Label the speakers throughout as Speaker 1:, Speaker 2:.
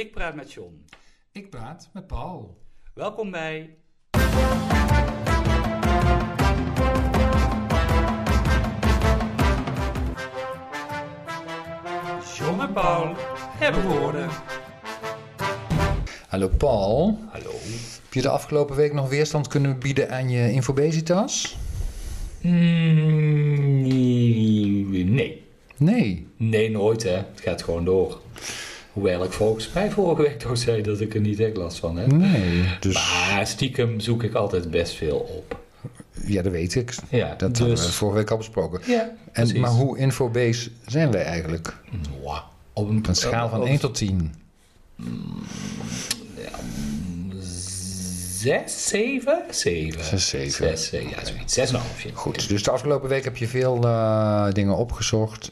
Speaker 1: Ik praat met John.
Speaker 2: Ik praat met Paul.
Speaker 1: Welkom bij. John en Paul hebben woorden.
Speaker 2: Hallo Paul.
Speaker 1: Hallo.
Speaker 2: Heb je de afgelopen week nog weerstand kunnen bieden aan je Infobesitas?
Speaker 1: Mm, nee.
Speaker 2: Nee.
Speaker 1: Nee, nooit hè. Het gaat gewoon door. Hoewel ik volgens mij vorige week toch zei dat ik er niet echt last van heb.
Speaker 2: Nee. Dus
Speaker 1: Maar stiekem zoek ik altijd best veel op.
Speaker 2: ja, dat weet ik.
Speaker 1: Ja,
Speaker 2: Dat hebben we
Speaker 1: dus...
Speaker 2: vorige week al besproken.
Speaker 1: Ja,
Speaker 2: En, maar hoe infobase zijn wij eigenlijk?
Speaker 1: Op een,
Speaker 2: schaal van
Speaker 1: op-
Speaker 2: 1 tot 10.
Speaker 1: Zes, zeven? Zeven.
Speaker 2: Zes, zeven.
Speaker 1: Zes, eh, ja, zoiets. Zes en een halfje.
Speaker 2: Goed, dus de afgelopen week heb je veel eh, dingen opgezocht.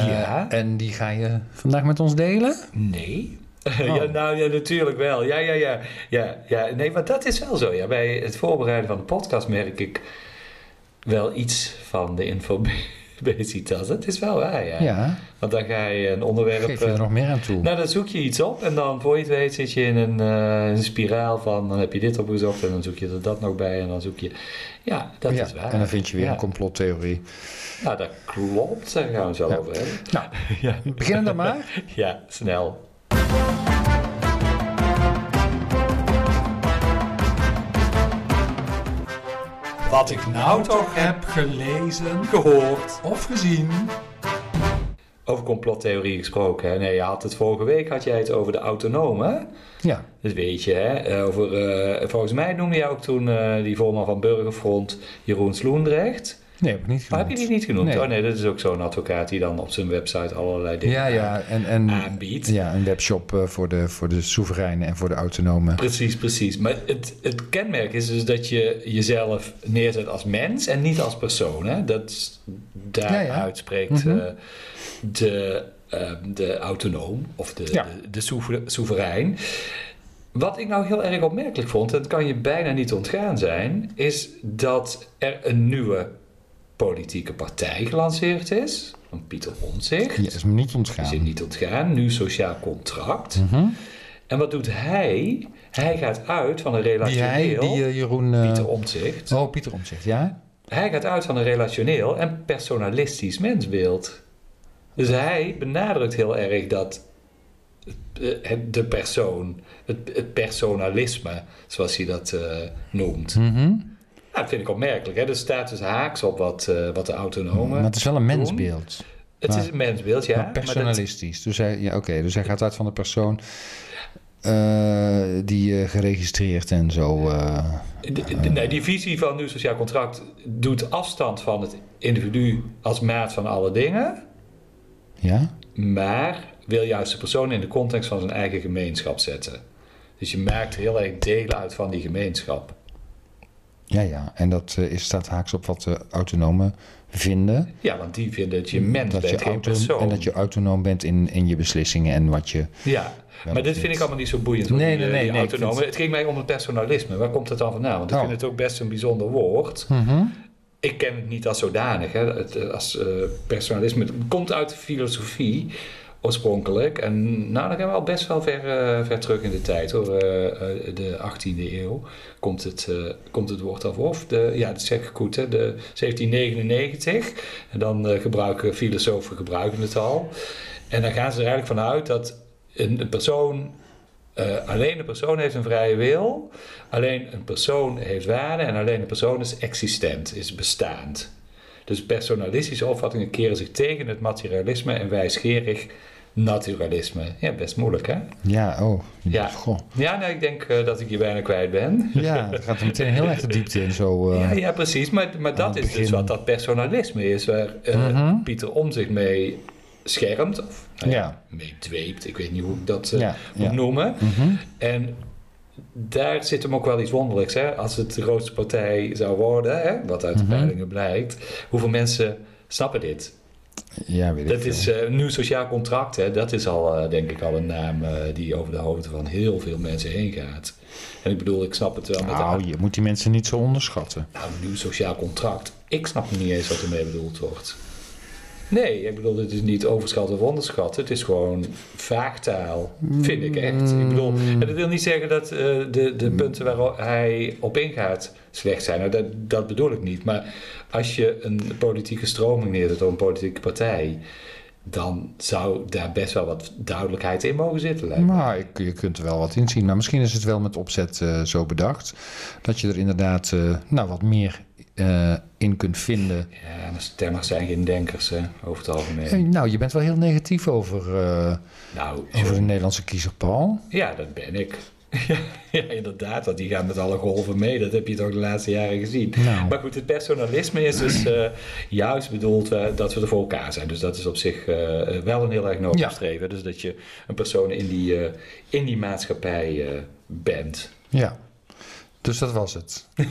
Speaker 1: Ja.
Speaker 2: En die ga je vandaag met ons delen?
Speaker 1: Nee. ja, nou ja, natuurlijk wel. Ja, ja, ja, ja, ja. Nee, maar dat is wel zo. Ja. Bij het voorbereiden van de podcast merk ik wel iets van de infobesitas. Dat is wel waar, ja.
Speaker 2: Ja.
Speaker 1: Want dan ga je een onderwerp...
Speaker 2: Geef je er
Speaker 1: eh,
Speaker 2: nog meer aan toe?
Speaker 1: Nou, dan zoek je iets op en dan voor je het weet zit je in een, eh, een spiraal van dan heb je dit opgezocht en dan zoek je er dat nog bij en dan zoek je... Ja, dat
Speaker 2: ja,
Speaker 1: is waar.
Speaker 2: en dan vind je weer
Speaker 1: ja.
Speaker 2: een complottheorie.
Speaker 1: Nou, dat klopt. Daar gaan we zo over hebben.
Speaker 2: Nou,
Speaker 1: Ja.
Speaker 2: beginnen dan maar.
Speaker 1: ja, snel.
Speaker 2: Wat ik nou toch heb gelezen,
Speaker 1: Gehoord.
Speaker 2: of gezien.
Speaker 1: Over complottheorie gesproken. Hè? Nee, je had het vorige week had jij het over de autonomen.
Speaker 2: Ja,
Speaker 1: Dat weet je, hè? Eh, Over, eh, volgens mij noemde jij ook toen eh, die voorman van Burgerfront, Jeroen Sloendrecht.
Speaker 2: Nee, heb ik niet
Speaker 1: Maar
Speaker 2: genoemd.
Speaker 1: heb je die niet genoemd?
Speaker 2: Nee.
Speaker 1: Oh nee, dat is ook zo'n advocaat die dan op zijn website allerlei dingen
Speaker 2: Ja, ja, en, en
Speaker 1: aanbiedt.
Speaker 2: ja, een webshop eh, voor de, voor de soevereinen en voor de autonomen.
Speaker 1: Precies, precies. Maar het, het kenmerk is dus dat je jezelf neerzet als mens en niet als persoon. Hè? Dat is- daaruit
Speaker 2: Ja, ja.
Speaker 1: spreekt
Speaker 2: Mhm.
Speaker 1: eh, de, eh, de autonoom of de,
Speaker 2: Ja.
Speaker 1: de, de soeve- soeverein. Wat ik nou heel erg opmerkelijk vond, en dat kan je bijna niet ontgaan zijn, is dat er een nieuwe politieke partij gelanceerd is. Van Pieter Omtzigt.
Speaker 2: Ja, is me niet
Speaker 1: Is je
Speaker 2: ontgaan.
Speaker 1: niet ontgaan. Nu sociaal contract.
Speaker 2: Mhm.
Speaker 1: En wat doet hij? Hij gaat uit van een
Speaker 2: Die
Speaker 1: relationeel...
Speaker 2: hij, die eh, Jeroen... eh,
Speaker 1: Pieter Omtzigt.
Speaker 2: Oh, Pieter Omtzigt, ja?
Speaker 1: Hij gaat uit van een relationeel en personalistisch mensbeeld. Dus hij benadrukt heel erg dat eh, de persoon, het, personalisme, zoals hij dat noemt.
Speaker 2: Mhm.
Speaker 1: Nou, dat vind ik opmerkelijk. Hè? Dus staat dus haaks op wat, eh, wat de autonomen...
Speaker 2: Maar het is wel een
Speaker 1: doen.
Speaker 2: mensbeeld.
Speaker 1: Het
Speaker 2: maar-
Speaker 1: is een mensbeeld, ja.
Speaker 2: maar
Speaker 1: maar dat-
Speaker 2: personalistisch. Dus hij, ja, oké, dus hij gaat uit van de persoon eh, die eh, geregistreerd en zo...
Speaker 1: de- nee, die visie van nu sociaal contract doet afstand van het individu als maat van alle dingen,
Speaker 2: ja?
Speaker 1: maar wil juist de persoon in de context van zijn eigen gemeenschap zetten. Dus je maakt heel erg deel uit van die gemeenschap.
Speaker 2: Ja, ja. En dat eh, is, staat haaks op wat de autonomen vinden.
Speaker 1: Ja, want die vinden dat je mens
Speaker 2: dat
Speaker 1: bent,
Speaker 2: je
Speaker 1: geen
Speaker 2: auto-
Speaker 1: persoon.
Speaker 2: En dat je autonoom bent in, in je beslissingen en wat je...
Speaker 1: Ja, maar dit vind
Speaker 2: niet.
Speaker 1: ik allemaal niet zo boeiend. hoor,
Speaker 2: Nee,
Speaker 1: die,
Speaker 2: nee,
Speaker 1: eh,
Speaker 2: nee,
Speaker 1: die
Speaker 2: nee, vind-.
Speaker 1: Het ging mij om het personalisme. Waar komt het dan vandaan? Want ik
Speaker 2: Oh.
Speaker 1: vind het ook best een bijzonder woord.
Speaker 2: Mhm.
Speaker 1: Ik ken het niet als zodanig. Hè. Het, eh, als eh, personalisme. Het komt uit de filosofie oorspronkelijk. En nou, dan gaan we al best wel ver, eh, ver terug in de tijd hoor. Eh, eh, de 18e eeuw komt het, komt het woord af. Of de, ja, dat zeg ik goed, de 1799. En dan gebruiken filosofen gebruiken het al. En dan gaan ze er eigenlijk vanuit dat een, persoon alleen een persoon heeft een vrije wil. Alleen een persoon heeft waarde en alleen een persoon is existent, is bestaand. Dus personalistische opvattingen keren zich tegen het materialisme en wijsgerig naturalisme. Ja, best moeilijk hè?
Speaker 2: Ja, oh.
Speaker 1: Ja.
Speaker 2: Goh.
Speaker 1: Ja, nou, ik denk eh, dat ik je bijna kwijt ben.
Speaker 2: Ja, dat gaat er meteen heel erg de diepte in. Zo, eh,
Speaker 1: Ja, ja, precies. Maar, maar dat
Speaker 2: het
Speaker 1: is dus
Speaker 2: begin.
Speaker 1: wat dat personalisme is, waar eh,
Speaker 2: Mhm.
Speaker 1: Pieter om zich mee schermt. Of nou ja, mee dweept. Ik weet niet hoe ik dat
Speaker 2: Ja,
Speaker 1: moet
Speaker 2: ja.
Speaker 1: noemen.
Speaker 2: Mhm.
Speaker 1: En daar zit hem ook wel iets wonderlijks. Hè? Als het de grootste partij zou worden, hè? wat uit de
Speaker 2: Mhm.
Speaker 1: peilingen blijkt. Hoeveel mensen snappen dit?
Speaker 2: Ja, weet ik
Speaker 1: Dat
Speaker 2: veel.
Speaker 1: is eh nu sociaal contract. Hè? Dat is al, eh, denk ik, al een naam eh, die over de hoofden van heel veel mensen heen gaat. En ik bedoel, ik snap het wel met
Speaker 2: Nou, je moet die mensen niet zo onderschatten.
Speaker 1: Nou, nu sociaal contract. Ik snap niet eens wat ermee bedoeld wordt. Nee, ik bedoel, het is niet overschatten of onderschatten. Het is gewoon vaagtaal, vind ik echt. Ik bedoel, en dat wil niet zeggen dat eh, de, de punten waar hij op ingaat slecht zijn. Nou, dat, dat bedoel ik niet. Maar als je een politieke stroming neerzet of een politieke partij... dan zou daar best wel wat duidelijkheid in mogen zitten. lijkt.
Speaker 2: Maar ik, je kunt er wel wat in zien. Maar misschien is het wel met opzet eh, zo bedacht. Dat je er inderdaad eh, nou, wat meer eh, in kunt vinden.
Speaker 1: Ja, de stemmers zijn geen denkers, hè, over het algemeen.
Speaker 2: Nou, je bent wel heel negatief over, eh,
Speaker 1: Nou,
Speaker 2: over de Nederlandse kiezer, Paul.
Speaker 1: Ja, dat ben ik. Ja, ja, inderdaad, want die gaan met alle golven mee. Dat heb je toch de laatste jaren gezien.
Speaker 2: Nou.
Speaker 1: Maar goed, het personalisme is dus eh, juist bedoeld dat we er voor elkaar zijn. Dus dat is op zich wel een heel erg nobel
Speaker 2: Ja.
Speaker 1: streven. Dus dat je een persoon in die, in die maatschappij bent.
Speaker 2: Ja, dus dat was het.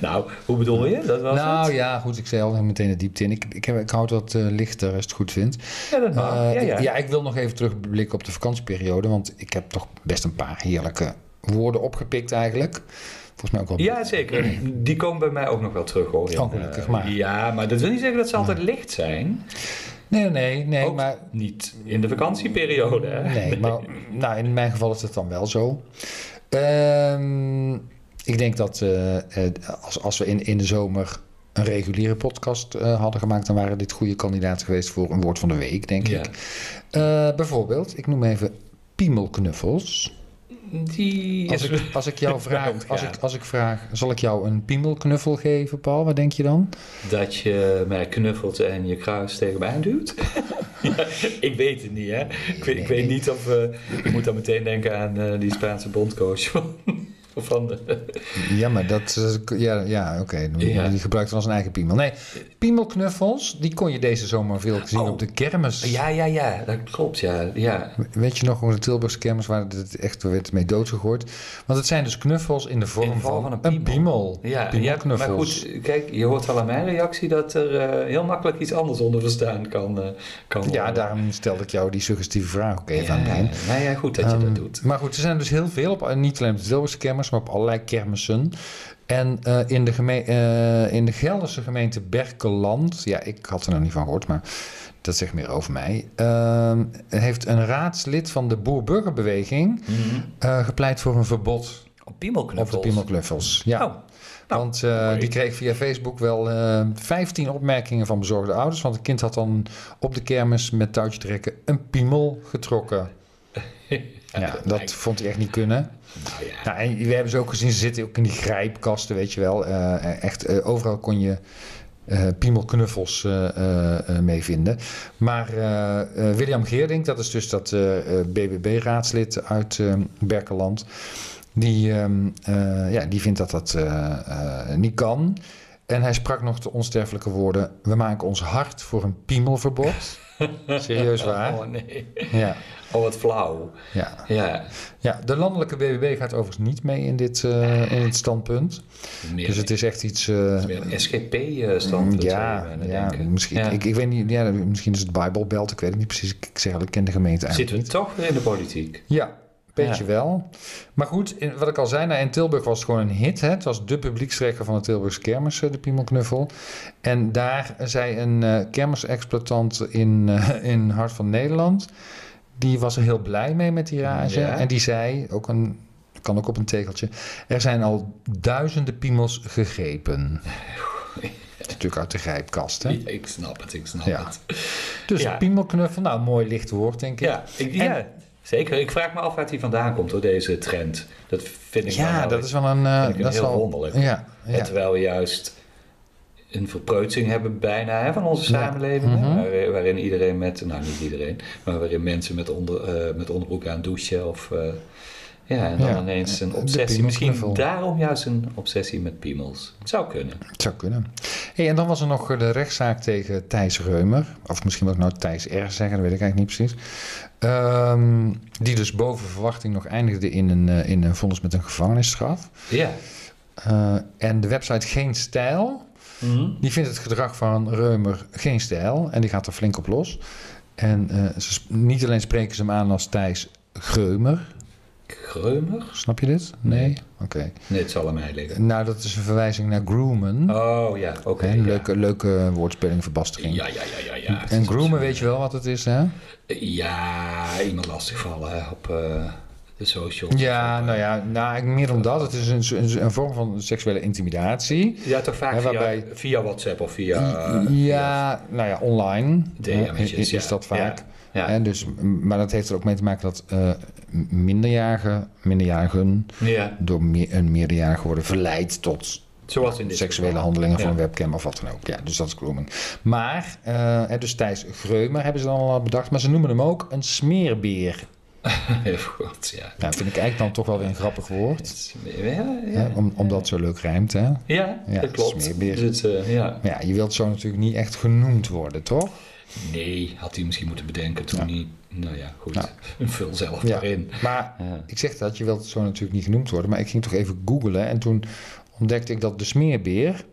Speaker 1: Nou, hoe bedoel je? Dat was
Speaker 2: nou
Speaker 1: het?
Speaker 2: ja, goed, ik zei al meteen de diepte in. Ik, ik, heb, ik houd wat eh, lichter als je het goed vindt.
Speaker 1: Ja, dat mag.
Speaker 2: Eh,
Speaker 1: ja, ja.
Speaker 2: ja, ik wil nog even terugblikken op de vakantieperiode. Want ik heb toch best een paar heerlijke woorden opgepikt eigenlijk. Volgens mij ook wel.
Speaker 1: Ja, zeker. Die komen bij mij ook nog wel terug hoor.
Speaker 2: Oh, gelukkig.
Speaker 1: Ja, maar dat wil niet zeggen dat ze altijd licht zijn.
Speaker 2: Nee, nee, nee.
Speaker 1: Ook
Speaker 2: maar
Speaker 1: niet in de vakantieperiode. Hè?
Speaker 2: Nee, maar nou, in mijn geval is het dan wel zo. Ehm, ik denk dat eh, als, als we in, in de zomer een reguliere podcast eh, hadden gemaakt, dan waren dit goede kandidaten geweest voor een woord van de week, denk
Speaker 1: Ja.
Speaker 2: ik. Eh, bijvoorbeeld, ik noem even piemelknuffels.
Speaker 1: Die
Speaker 2: Als ik, als ik jou vraag, als ik, als ik vraag, zal ik jou een piemelknuffel geven, Paul? Wat denk je dan?
Speaker 1: Dat je mij knuffelt en je kruis tegen mij ja, ik weet het niet, hè. Ik weet, ik weet niet of... eh, ik moet dan meteen denken aan eh, die Spaanse bondcoach van... van
Speaker 2: Ja, maar dat... eh, Ja, ja oké.
Speaker 1: Ja.
Speaker 2: Die gebruikt dan zijn eigen piemel. Nee, piemelknuffels, die kon je deze zomer veel zien
Speaker 1: Oh.
Speaker 2: op de kermis.
Speaker 1: ja, ja, ja, dat klopt, ja. ja.
Speaker 2: Weet je nog hoe de Tilburgse kermis waar het echt werd mee doodgegooid? Want het zijn dus knuffels in de vorm,
Speaker 1: In de vorm
Speaker 2: van,
Speaker 1: van een
Speaker 2: een
Speaker 1: piemel. Ja, ja, maar
Speaker 2: Piemelknuffels.
Speaker 1: goed, kijk, je hoort wel aan mijn reactie dat er eh, heel makkelijk iets anders onder verstaan kan, eh kan
Speaker 2: Ja, daarom stelde ik jou die suggestieve vraag ook even aan het begin.
Speaker 1: nou ja, goed dat je
Speaker 2: Ehm,
Speaker 1: dat doet.
Speaker 2: Maar goed, er zijn dus heel veel op, niet alleen op de Tilburgse kermis, maar op allerlei kermissen. En eh, in, de geme- eh, in de Gelderse gemeente Berkeland, ja, ik had er nog niet van gehoord, maar dat zegt meer over mij, ehm, heeft een raadslid van de Boer-Burgerbeweging eh, gepleit voor een verbod
Speaker 1: Op piemelknuffels.
Speaker 2: op de piemelknuffels. Ja.
Speaker 1: Oh, nou,
Speaker 2: Want die kreeg via Facebook wel eh 15 opmerkingen van bezorgde ouders. Want het kind had dan op de kermis met touwtje trekken een piemel getrokken. Ja, dat vond hij echt niet kunnen.
Speaker 1: nou ja.
Speaker 2: Nou, en we hebben ze ook gezien, ze zitten ook in die grijpkasten, weet je wel. Eh, echt, eh, overal kon je eh, piemelknuffels mee vinden. Maar William Geerdink, dat is dus dat BBB-raadslid uit Berkeland... Die, ehm, eh, ja, die vindt dat dat niet kan. En hij sprak nog de onsterfelijke woorden... we maken ons hard voor een piemelverbod. Serieus waar?
Speaker 1: Oh nee.
Speaker 2: Ja,
Speaker 1: Oh, wat flauw.
Speaker 2: ja.
Speaker 1: Ja.
Speaker 2: ja, de landelijke BBB gaat overigens niet mee in dit, eh, in dit standpunt.
Speaker 1: Meer,
Speaker 2: Dus het is echt iets... eh,
Speaker 1: het is meer een SGP-standpunt.
Speaker 2: ja, ja, misschien,
Speaker 1: Ja.
Speaker 2: Ik, ik weet niet, ja, misschien is het Bijbelbelt, ik weet het niet precies. Ik, zeg ik ken de gemeente eigenlijk
Speaker 1: Zitten we
Speaker 2: niet.
Speaker 1: toch weer in de politiek?
Speaker 2: Ja, beetje wel. Maar goed, in, wat ik al zei, nou, in Tilburg was het gewoon een hit. Hè? Het was de publiekstrekker van de Tilburgse kermis, eh, de Piemelknuffel. En daar zei een eh kermisexploitant in, eh, in Hart van Nederland... die was er heel blij mee met die rage.
Speaker 1: Ja.
Speaker 2: En die zei, ook een, kan ook op een tegeltje... er zijn al duizenden piemels gegrepen. Is natuurlijk uit de grijpkast, hè?
Speaker 1: Ik snap het, ik snap
Speaker 2: Ja.
Speaker 1: het.
Speaker 2: Dus
Speaker 1: Ja.
Speaker 2: piemelknuffel, nou, mooi licht woord, denk ik.
Speaker 1: Ja, ik, ja, zeker. Ik vraag me af waar die vandaan komt door deze trend. Dat vind ik
Speaker 2: Ja,
Speaker 1: wel
Speaker 2: dat is wel een... eh,
Speaker 1: ik
Speaker 2: dat is
Speaker 1: heel
Speaker 2: wel,
Speaker 1: wonderlijk.
Speaker 2: Ja,
Speaker 1: terwijl we juist een verpreutsing hebben bijna hè, van onze
Speaker 2: Ja.
Speaker 1: samenleving.
Speaker 2: Mhm.
Speaker 1: waar- waarin iedereen met, nou niet iedereen, maar waarin mensen met, onder, eh, met onderbroek aan douchen of... eh, ja, en dan
Speaker 2: Ja,
Speaker 1: ineens een obsessie. Misschien daarom juist een obsessie met piemels. Het zou kunnen.
Speaker 2: Het zou kunnen. Hey, en dan was er nog eh, de rechtszaak tegen Thijs Reumer. Of misschien wil ik nou Thijs R zeggen, dat weet ik eigenlijk niet precies. Ehm, die dus boven verwachting nog eindigde in een, eh, in een vonnis met een gevangenisstraf.
Speaker 1: Ja.
Speaker 2: Eh, en de website Geen Stijl,
Speaker 1: Mhm.
Speaker 2: die vindt het gedrag van Reumer geen stijl. En die gaat er flink op los. En ze, niet alleen spreken ze hem aan als Thijs Greumer.
Speaker 1: Greumer?
Speaker 2: Snap je dit? Nee? Oké.
Speaker 1: Nee, het zal aan mij liggen.
Speaker 2: Nou, dat is een verwijzing naar groomen.
Speaker 1: Oh ja, oké. Ja.
Speaker 2: leuke, leuke woordspeling, verbastering.
Speaker 1: Ja, ja, ja, ja. ja.
Speaker 2: En groomen, weet je wel wat het is, hè?
Speaker 1: Ja, iemand lastigvallen op eh, de socials.
Speaker 2: Ja, nou
Speaker 1: eh,
Speaker 2: ja, nou, meer dan dat. Het is een, een, een vorm van seksuele intimidatie.
Speaker 1: Ja, toch vaak
Speaker 2: Hè,
Speaker 1: via,
Speaker 2: waarbij-
Speaker 1: via WhatsApp of via... eh,
Speaker 2: ja, nou ja, online hè,
Speaker 1: DM'tjes,
Speaker 2: is, is
Speaker 1: ja.
Speaker 2: dat vaak.
Speaker 1: Ja.
Speaker 2: Hè, dus, maar dat heeft er ook mee te maken dat eh minderjarigen, minderjarigen
Speaker 1: ja,
Speaker 2: door meer, een meerderjarige worden verleid tot
Speaker 1: zoals in dit
Speaker 2: seksuele
Speaker 1: geval.
Speaker 2: handelingen
Speaker 1: Ja.
Speaker 2: een webcam of wat dan ook. Ja, dus dat is grooming. Maar, eh, dus Thijs Greumer hebben ze dan al bedacht, maar ze noemen hem ook een smeerbeer.
Speaker 1: Heel goed, ja.
Speaker 2: Nou, vind ik eigenlijk dan toch wel weer een grappig woord.
Speaker 1: Ja, ja.
Speaker 2: om, omdat het zo leuk rijmt, hè?
Speaker 1: Ja,
Speaker 2: Ja,
Speaker 1: dat klopt.
Speaker 2: smeerbeer.
Speaker 1: Dus het, eh, ja.
Speaker 2: Maar ja, je wilt zo natuurlijk niet echt genoemd worden, toch?
Speaker 1: Nee, had hij misschien moeten bedenken toen
Speaker 2: Ja.
Speaker 1: hij... Nou ja, goed.
Speaker 2: Ja.
Speaker 1: Vul zelf
Speaker 2: Ja.
Speaker 1: erin.
Speaker 2: Maar
Speaker 1: Ja.
Speaker 2: ik zeg dat, je wilt zo natuurlijk niet genoemd worden. Maar ik ging toch even googlen en toen ontdekte ik dat de smeerbeer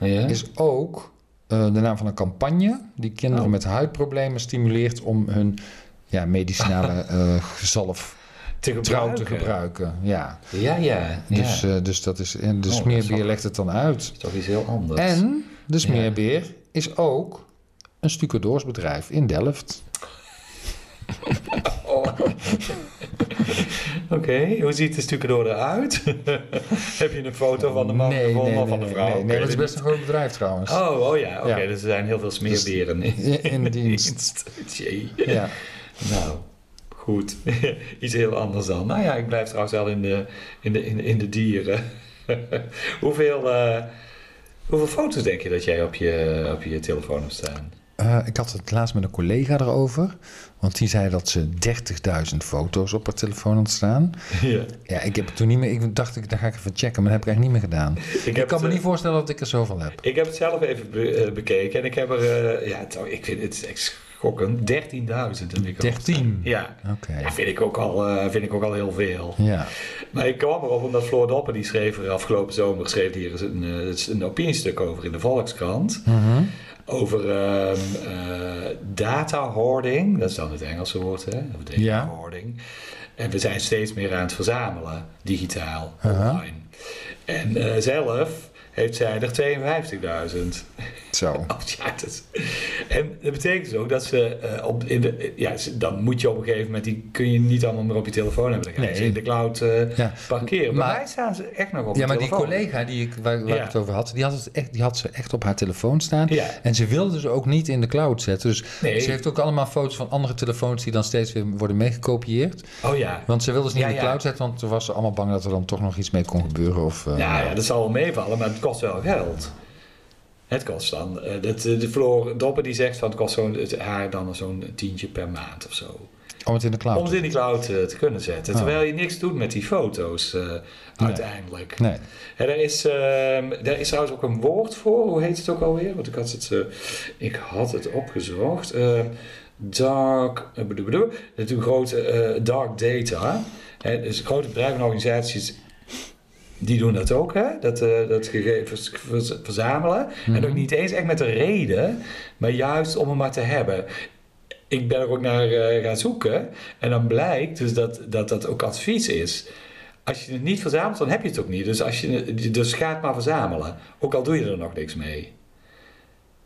Speaker 1: Ja?
Speaker 2: is ook eh, de naam van een campagne die kinderen
Speaker 1: Oh.
Speaker 2: met huidproblemen stimuleert om hun ja, medicinale eh zalf
Speaker 1: te
Speaker 2: trouw te
Speaker 1: gebruiken.
Speaker 2: gebruiken. Ja,
Speaker 1: Ja, ja.
Speaker 2: dus, eh, dus dat is. En de
Speaker 1: Oh,
Speaker 2: smeerbeer legt het dan uit.
Speaker 1: Dat is toch iets heel anders.
Speaker 2: En de smeerbeer is ook een stucadoorsbedrijf in Delft.
Speaker 1: Oh. Oké, hoe ziet de stucadoor eruit? Heb je een foto van de man
Speaker 2: nee,
Speaker 1: of van de vrouw?
Speaker 2: Nee, nee, dat is best een groot bedrijf trouwens.
Speaker 1: Oh, oh ja, oké.
Speaker 2: Ja.
Speaker 1: Dus er zijn heel veel smeerberen in,
Speaker 2: in- in dienst.
Speaker 1: Jee.
Speaker 2: Ja.
Speaker 1: Nou, goed. Iets heel anders dan. Nou ja, ik blijf trouwens wel in de, in de, in de, in de dieren. hoeveel, eh, hoeveel foto's denk je dat jij op je, op je telefoon hebt staan?
Speaker 2: Eh, ik had het laatst met een collega erover. Want die zei dat ze 30.000 foto's op haar telefoon had staan.
Speaker 1: ja.
Speaker 2: Ja, ik heb het toen niet meer. Ik dacht, ik, dan ga ik even checken, maar dat heb ik eigenlijk niet meer gedaan. Ik, kan
Speaker 1: het,
Speaker 2: me
Speaker 1: eh,
Speaker 2: niet voorstellen dat ik er zoveel heb.
Speaker 1: Ik heb het zelf even be- eh, bekeken en ik heb er, eh, ja, het, ik vind het echt schokkend, 13.000 heb ik al.
Speaker 2: 13?
Speaker 1: Ja.
Speaker 2: Oké.
Speaker 1: Ja, vind ik, ook al, eh, vind ik ook al heel veel.
Speaker 2: Ja.
Speaker 1: Maar ik kwam erop omdat Floor Doppen, die schreef er afgelopen zomer, schreef hier een, eh, een opiniestuk over in de Volkskrant.
Speaker 2: Mhm.
Speaker 1: Over ehm eh, data hoarding, dat is dan het Engelse woord, hè? Of data
Speaker 2: Ja.
Speaker 1: hoarding. En we zijn steeds meer aan het verzamelen, digitaal, online. En eh, zelf heeft zij er 52.000.
Speaker 2: Zo.
Speaker 1: Oh, ja, dat is- En dat betekent dus ook dat ze eh, op in de, ja, dan moet je op een gegeven moment, die kun je niet allemaal meer op je telefoon hebben. Dan
Speaker 2: Nee.
Speaker 1: ze in de cloud eh,
Speaker 2: Ja.
Speaker 1: parkeren.
Speaker 2: Maar-
Speaker 1: Maar mij staan ze echt nog op
Speaker 2: Ja, maar die collega die ik, waar, waar
Speaker 1: Ja.
Speaker 2: ik het over had, die had, het echt, die had ze echt op haar telefoon staan.
Speaker 1: Ja.
Speaker 2: En ze wilde ze ook niet in de cloud zetten. Dus
Speaker 1: Nee.
Speaker 2: ze heeft ook allemaal foto's van andere telefoons die dan steeds weer worden meegekopieerd.
Speaker 1: Oh ja.
Speaker 2: Want ze wilde ze niet in de cloud zetten, want toen was ze allemaal bang dat er dan toch nog iets mee kon gebeuren. Of, eh,
Speaker 1: Ja, ja, dat zal wel meevallen, maar het kost wel geld. Het kost dan. eh, dat, eh, de Floor Doppen die zegt van het kost zo'n, het, haar dan zo'n tientje per maand of zo.
Speaker 2: Om het in de cloud
Speaker 1: Om het in die cloud eh, te kunnen zetten.
Speaker 2: Oh.
Speaker 1: Terwijl je niks doet met die foto's uiteindelijk.
Speaker 2: Nee.
Speaker 1: En er, is, ehm, er is trouwens ook een woord voor. Hoe heet het ook alweer? Want ik had het, ik had het opgezocht. Dark, bedoel, bedoel, natuurlijk grote dark data. Hè, dus grote bedrijven en organisaties die doen dat ook, hè? Dat, eh, dat gegevens verzamelen. En ook
Speaker 2: Mhm.
Speaker 1: niet eens echt met een reden, maar juist om hem maar te hebben. Ik ben er ook naar eh, gaan zoeken en dan blijkt dus dat, dat dat ook advies is. Als je het niet verzamelt, dan heb je het ook niet. Dus, als je, dus ga het maar verzamelen. Ook al doe je er nog niks mee.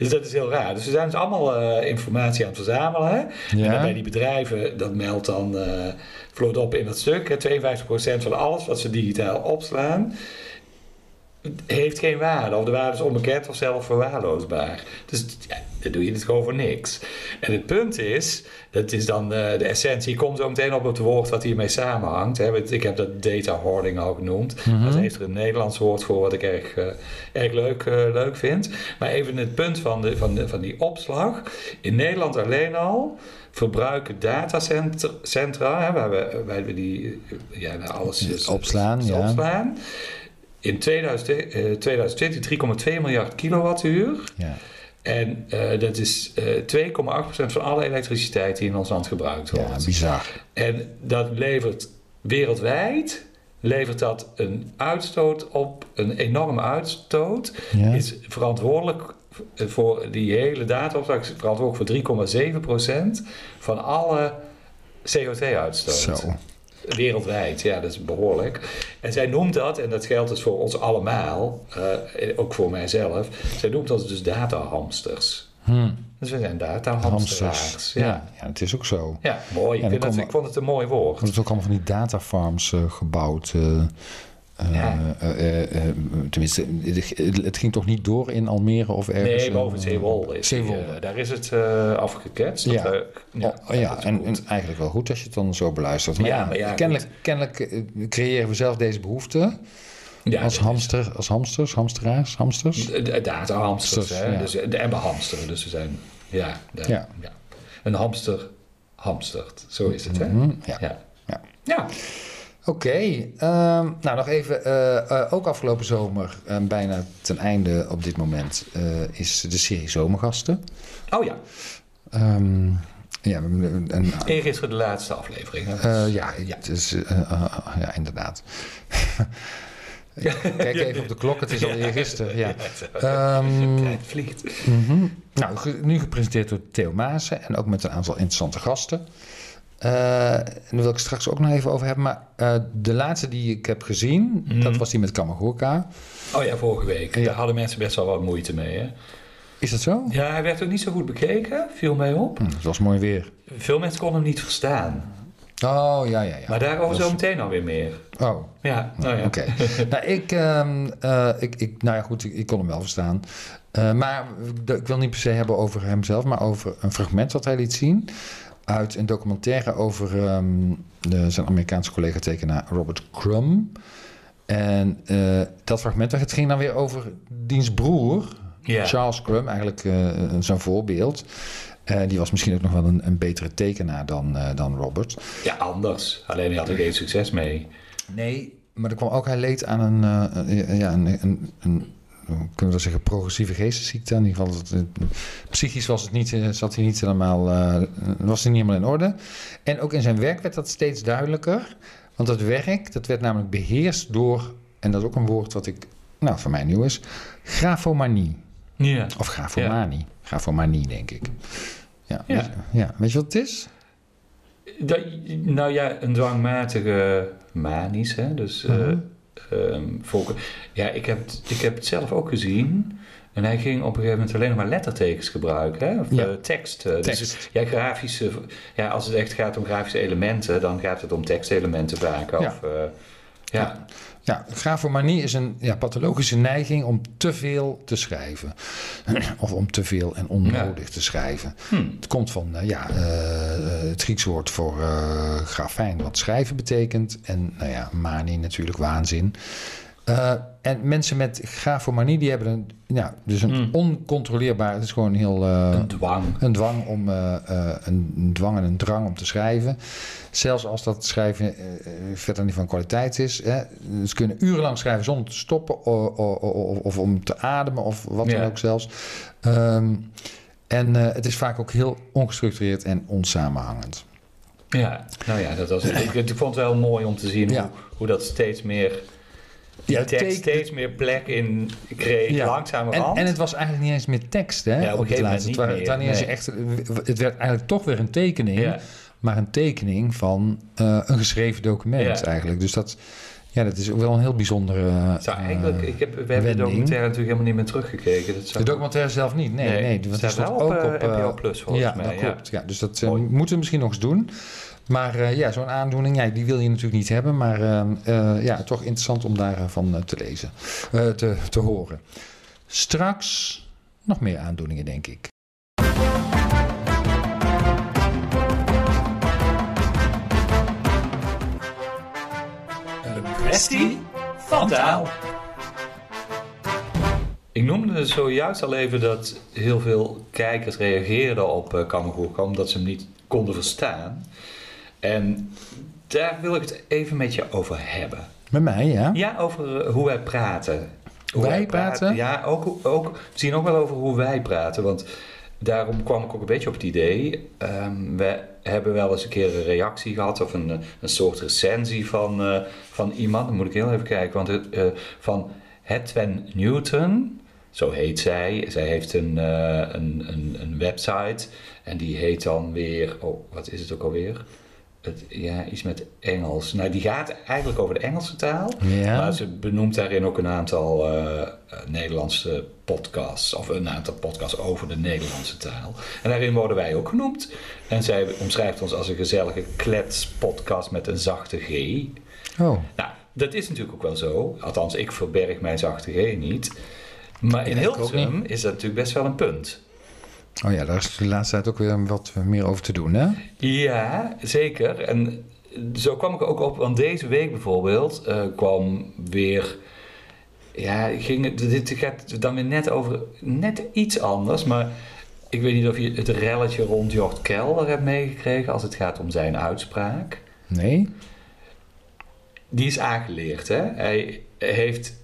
Speaker 1: Dus dat is heel raar. Dus we zijn dus allemaal eh, informatie aan het verzamelen. Hè? En bij die bedrijven, dat meldt dan eh Floor op in dat stuk. hè, 52% van alles wat ze digitaal opslaan, heeft geen waarde. Of de waarde is onbekend of zelfs verwaarloosbaar. Dus ja, dan doe je het gewoon voor niks. En het punt is, dat is dan eh, de essentie, ik kom zo meteen op het woord wat hiermee samenhangt. Hè. Ik heb dat data hoarding al genoemd.
Speaker 2: Mhm.
Speaker 1: Dat heeft er een Nederlands woord voor wat ik erg, eh, erg leuk, eh, leuk vind. Maar even het punt van, de, van, de, van die opslag. In Nederland alleen al verbruiken datacentra, hè, waar, we, waar we die, ja, alles is,
Speaker 2: Opslaan, ja.
Speaker 1: opslaan. In 2000, eh, 2020 3,2 miljard kilowattuur.
Speaker 2: Ja.
Speaker 1: En eh, dat is eh 2,8% van alle elektriciteit die in ons land gebruikt
Speaker 2: ja,
Speaker 1: wordt.
Speaker 2: bizar.
Speaker 1: En dat levert wereldwijd levert dat een uitstoot op, een enorme uitstoot.
Speaker 2: Ja.
Speaker 1: Is verantwoordelijk voor die hele dataopslag, is verantwoordelijk voor 3,7% van alle CO2-uitstoot.
Speaker 2: Zo.
Speaker 1: Wereldwijd, ja, dat is behoorlijk. En zij noemt dat, en dat geldt dus voor ons allemaal, eh, ook voor mijzelf, zij noemt dat dus datahamsters.
Speaker 2: Hmm.
Speaker 1: Dus we zijn
Speaker 2: Hamsters.
Speaker 1: datahamsteraars.
Speaker 2: Ja.
Speaker 1: Ja.
Speaker 2: ja, het is ook zo.
Speaker 1: ja, mooi. Ik, vind dat- ik vond het een mooi woord.
Speaker 2: Er is ook allemaal van die datafarms eh, gebouwd. eh,
Speaker 1: Ja.
Speaker 2: eh, eh, eh, tenminste, het, ging toch niet door in Almere of ergens?
Speaker 1: Nee, boven Zeewolde. is
Speaker 2: Zeewolde.
Speaker 1: daar is het afgeketst.
Speaker 2: Ja.
Speaker 1: Dat, ja,
Speaker 2: Oh, ja, en, eigenlijk wel goed als je het dan zo beluistert. Maar
Speaker 1: Ja, maar
Speaker 2: kennelijk, kennelijk creëren we zelf deze behoefte
Speaker 1: ja,
Speaker 2: als, hamster, als hamsters, hamsteraars, hamsters.
Speaker 1: De datahamsters,
Speaker 2: Hamsters,
Speaker 1: hè.
Speaker 2: ja.
Speaker 1: Dus, en we hamsteren, dus we zijn... Ja,
Speaker 2: Ja.
Speaker 1: ja. Een hamster hamstert. Zo is het, hè?
Speaker 2: Mhm. Ja.
Speaker 1: Ja.
Speaker 2: Ja. Oké, ehm, nou nog even, eh, eh, ook afgelopen zomer, eh, bijna ten einde op dit moment, eh, is de serie Zomergasten.
Speaker 1: Oh ja.
Speaker 2: Ehm, ja, een,
Speaker 1: Eergisteren de laatste aflevering.
Speaker 2: Eh, ja, het is, ja, inderdaad. Kijk even op de klok, het is alweer gisteren. Ja. Ehm,
Speaker 1: Tijd vliegt.
Speaker 2: mhm. Nou, nu gepresenteerd door Theo Maassen en ook met een aantal interessante gasten. Eh, en daar wil ik straks ook nog even over hebben. Maar eh, de laatste die ik heb gezien,
Speaker 1: Mhm.
Speaker 2: dat was die met Kamagurka.
Speaker 1: Oh ja, vorige week.
Speaker 2: Ja.
Speaker 1: Daar hadden mensen best wel wat moeite mee, hè?
Speaker 2: Is dat zo?
Speaker 1: Ja, hij werd ook niet zo goed bekeken. Viel mij op.
Speaker 2: Hm, het was mooi weer.
Speaker 1: Veel mensen konden hem niet verstaan.
Speaker 2: Oh, ja, ja, ja.
Speaker 1: Maar daarover
Speaker 2: Dat
Speaker 1: zo
Speaker 2: was-
Speaker 1: meteen alweer meer.
Speaker 2: Oh,
Speaker 1: Ja, nou ja.
Speaker 2: Oké. nou, ik, ehm, eh, ik, ik, nou ja, goed, ik, ik kon hem wel verstaan. Maar ik wil niet per se hebben over hemzelf, maar over een fragment dat hij liet zien. Uit een documentaire over ehm, de, zijn Amerikaanse collega-tekenaar Robert Crumb. En eh, dat fragment, het ging dan weer over diens broer. Charles Crumb, eigenlijk eh, zijn voorbeeld. Eh, die was misschien ook nog wel een, een betere tekenaar dan, dan Robert.
Speaker 1: ja, anders. Alleen hij had er geen succes mee.
Speaker 2: Nee, maar er kwam ook, hij leed aan een, ja, een, een, een, kunnen we dat zeggen, progressieve geestesziekte. In ieder geval, het, het- psychisch was het niet, eh, zat hij niet helemaal, eh, was hij niet helemaal in orde. En ook in zijn werk werd dat steeds duidelijker. Want dat werk, dat werd namelijk beheerst door, en dat is ook een woord wat ik, nou, voor mij nieuw is, grafomanie.
Speaker 1: Ja.
Speaker 2: Of grafomanie. Grafomanie, denk ik. Ja,
Speaker 1: Ja.
Speaker 2: Weet, ja. weet je wat het is?
Speaker 1: Dat, nou ja, een dwangmatige manisch, hè. Dus eh
Speaker 2: Mhm.
Speaker 1: Volken. Ja, ik heb, het- ik heb het zelf ook gezien. En hij ging op een gegeven moment alleen nog maar lettertekens gebruiken, hè? Of
Speaker 2: Ja.
Speaker 1: eh, tekst. eh, Dus ja, grafische... Ja, als het echt gaat om grafische elementen, dan gaat het om tekstelementen vaak.
Speaker 2: Ja.
Speaker 1: Of, eh, ja.
Speaker 2: Ja, grafomanie is een ja, pathologische neiging om te veel te schrijven. of om te veel en onnodig te schrijven.
Speaker 1: Hm.
Speaker 2: Het komt van eh, ja, eh, het Grieks woord voor eh grafijn, wat schrijven betekent. En nou ja, manie natuurlijk, waanzin. Eh, en mensen met grafomanie, die hebben een, ja, dus een
Speaker 1: Hmm.
Speaker 2: oncontroleerbaar... Het is gewoon heel... eh,
Speaker 1: Een dwang.
Speaker 2: een dwang om eh, een, dwang en een drang om te schrijven. Zelfs als dat schrijven verder niet van kwaliteit is. Hè. Ze kunnen urenlang schrijven zonder te stoppen o- o- o- of, om te ademen of wat dan
Speaker 1: Ja.
Speaker 2: ook zelfs. Ehm, en het is vaak ook heel ongestructureerd en onsamenhangend.
Speaker 1: Ja, nou ja, dat was, ik, ik vond het wel mooi om te zien
Speaker 2: Ja.
Speaker 1: hoe, hoe dat steeds meer... Die
Speaker 2: Ja,
Speaker 1: tekst steeds meer plek in kreeg,
Speaker 2: Ja. En,
Speaker 1: langzamerhand.
Speaker 2: en het was eigenlijk niet eens meer tekst, hè?
Speaker 1: Ja, op
Speaker 2: op het laatste. Het,
Speaker 1: niet
Speaker 2: wa- het,
Speaker 1: meer,
Speaker 2: was niet eens echt, het werd eigenlijk toch weer een tekening. Maar een tekening van eh, een geschreven document eigenlijk. Dus dat, ja, dat is ook wel een heel bijzondere.
Speaker 1: Het zou eigenlijk,
Speaker 2: eh,
Speaker 1: ik heb, we hebben de documentaire natuurlijk helemaal niet meer teruggekeken. Dat zou-
Speaker 2: de documentaire zelf niet, nee,
Speaker 1: Nee,
Speaker 2: want
Speaker 1: staat
Speaker 2: stond
Speaker 1: wel op, eh,
Speaker 2: eh,
Speaker 1: NPO Plus, volgens
Speaker 2: ja,
Speaker 1: mij,
Speaker 2: dat
Speaker 1: ja.
Speaker 2: klopt. Ja, dus dat eh, moeten we misschien nog eens doen. Maar eh, ja, zo'n aandoening, ja, die wil je natuurlijk niet hebben. Maar eh, eh, ja, toch interessant om daarvan eh, te lezen, eh, te, te horen. Straks nog meer aandoeningen, denk ik.
Speaker 1: Kwestie van taal. Ik noemde zojuist al even dat heel veel kijkers reageerden op uh, Kamagurka omdat ze hem niet konden verstaan. En daar wil ik het even met je over hebben.
Speaker 2: Met mij, ja?
Speaker 1: Ja, over uh, hoe wij praten. Hoe
Speaker 2: wij praten?
Speaker 1: Ja, ook, ook, misschien ook wel over hoe wij praten. Want daarom kwam ik ook een beetje op het idee. Um, we hebben wel eens een keer een reactie gehad of een, een soort recensie van, uh, van iemand. Dan moet ik heel even kijken. Want het, uh, van Hedwen Newton, zo heet zij. Zij heeft een, uh, een, een, een, website en die heet dan weer. Oh, wat is het ook alweer? Het, ja, iets met Engels. Nou, die gaat eigenlijk over de Engelse taal.
Speaker 2: Ja.
Speaker 1: Maar ze benoemt daarin ook een aantal eh, eh, Nederlandse podcasts. Of een aantal podcasts over de Nederlandse taal. En daarin worden wij ook genoemd. En zij omschrijft ons als een gezellige kletspodcast met een zachte G.
Speaker 2: Oh,
Speaker 1: Nou, dat is natuurlijk ook wel zo. Althans, ik verberg mijn zachte G niet. Maar in Hilversum is dat natuurlijk best wel een punt.
Speaker 2: Oh ja, daar is de laatste tijd ook weer wat meer over te doen, hè?
Speaker 1: Ja, zeker. En zo kwam ik ook op, want deze week bijvoorbeeld eh, kwam weer. Ja, ging dit gaat dan weer net over net iets anders, maar ik weet niet of je het relletje rond Jort Kelder hebt meegekregen als het gaat om zijn uitspraak.
Speaker 2: Nee?
Speaker 1: Die is aangeleerd, hè? Hij heeft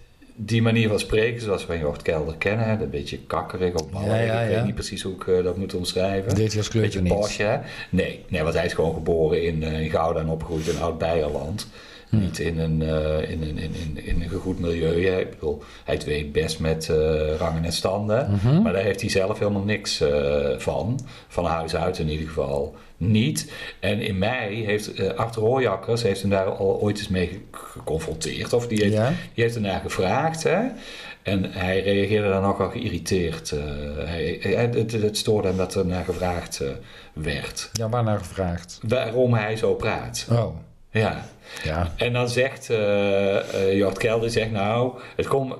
Speaker 1: die manier van spreken, zoals we van Jort Kelder kennen, hè, een beetje kakkerig op ballen.
Speaker 2: Ja, ja,
Speaker 1: ik weet niet precies hoe ik eh, dat moet omschrijven.
Speaker 2: Hij als kleuter
Speaker 1: Beetje
Speaker 2: niet.
Speaker 1: posh, hè? Nee, nee, want hij is gewoon geboren in, eh, in Gouda en opgegroeid in Oud-Beierland.
Speaker 2: Hm.
Speaker 1: Niet in een, eh, in, een, in, in, in een gegoed milieu. Ik bedoel, hij weet best met eh, rangen en standen.
Speaker 2: Mhm.
Speaker 1: Maar daar heeft hij zelf helemaal niks eh, van. Van huis uit in ieder geval niet. En in mei heeft Arthur Hooijakkers heeft hem daar al ooit eens mee ge- geconfronteerd. Of die heeft,
Speaker 2: Ja?
Speaker 1: die heeft ernaar gevraagd. Hè? En hij reageerde dan nogal geïrriteerd. eh, hij, hij- het, het stoorde hem dat er naar gevraagd werd.
Speaker 2: Ja, waarnaar gevraagd?
Speaker 1: Waarom hij zo praat.
Speaker 2: Oh,
Speaker 1: Ja.
Speaker 2: ja.
Speaker 1: En dan zegt eh, Jort Kelder, zegt nou, het komt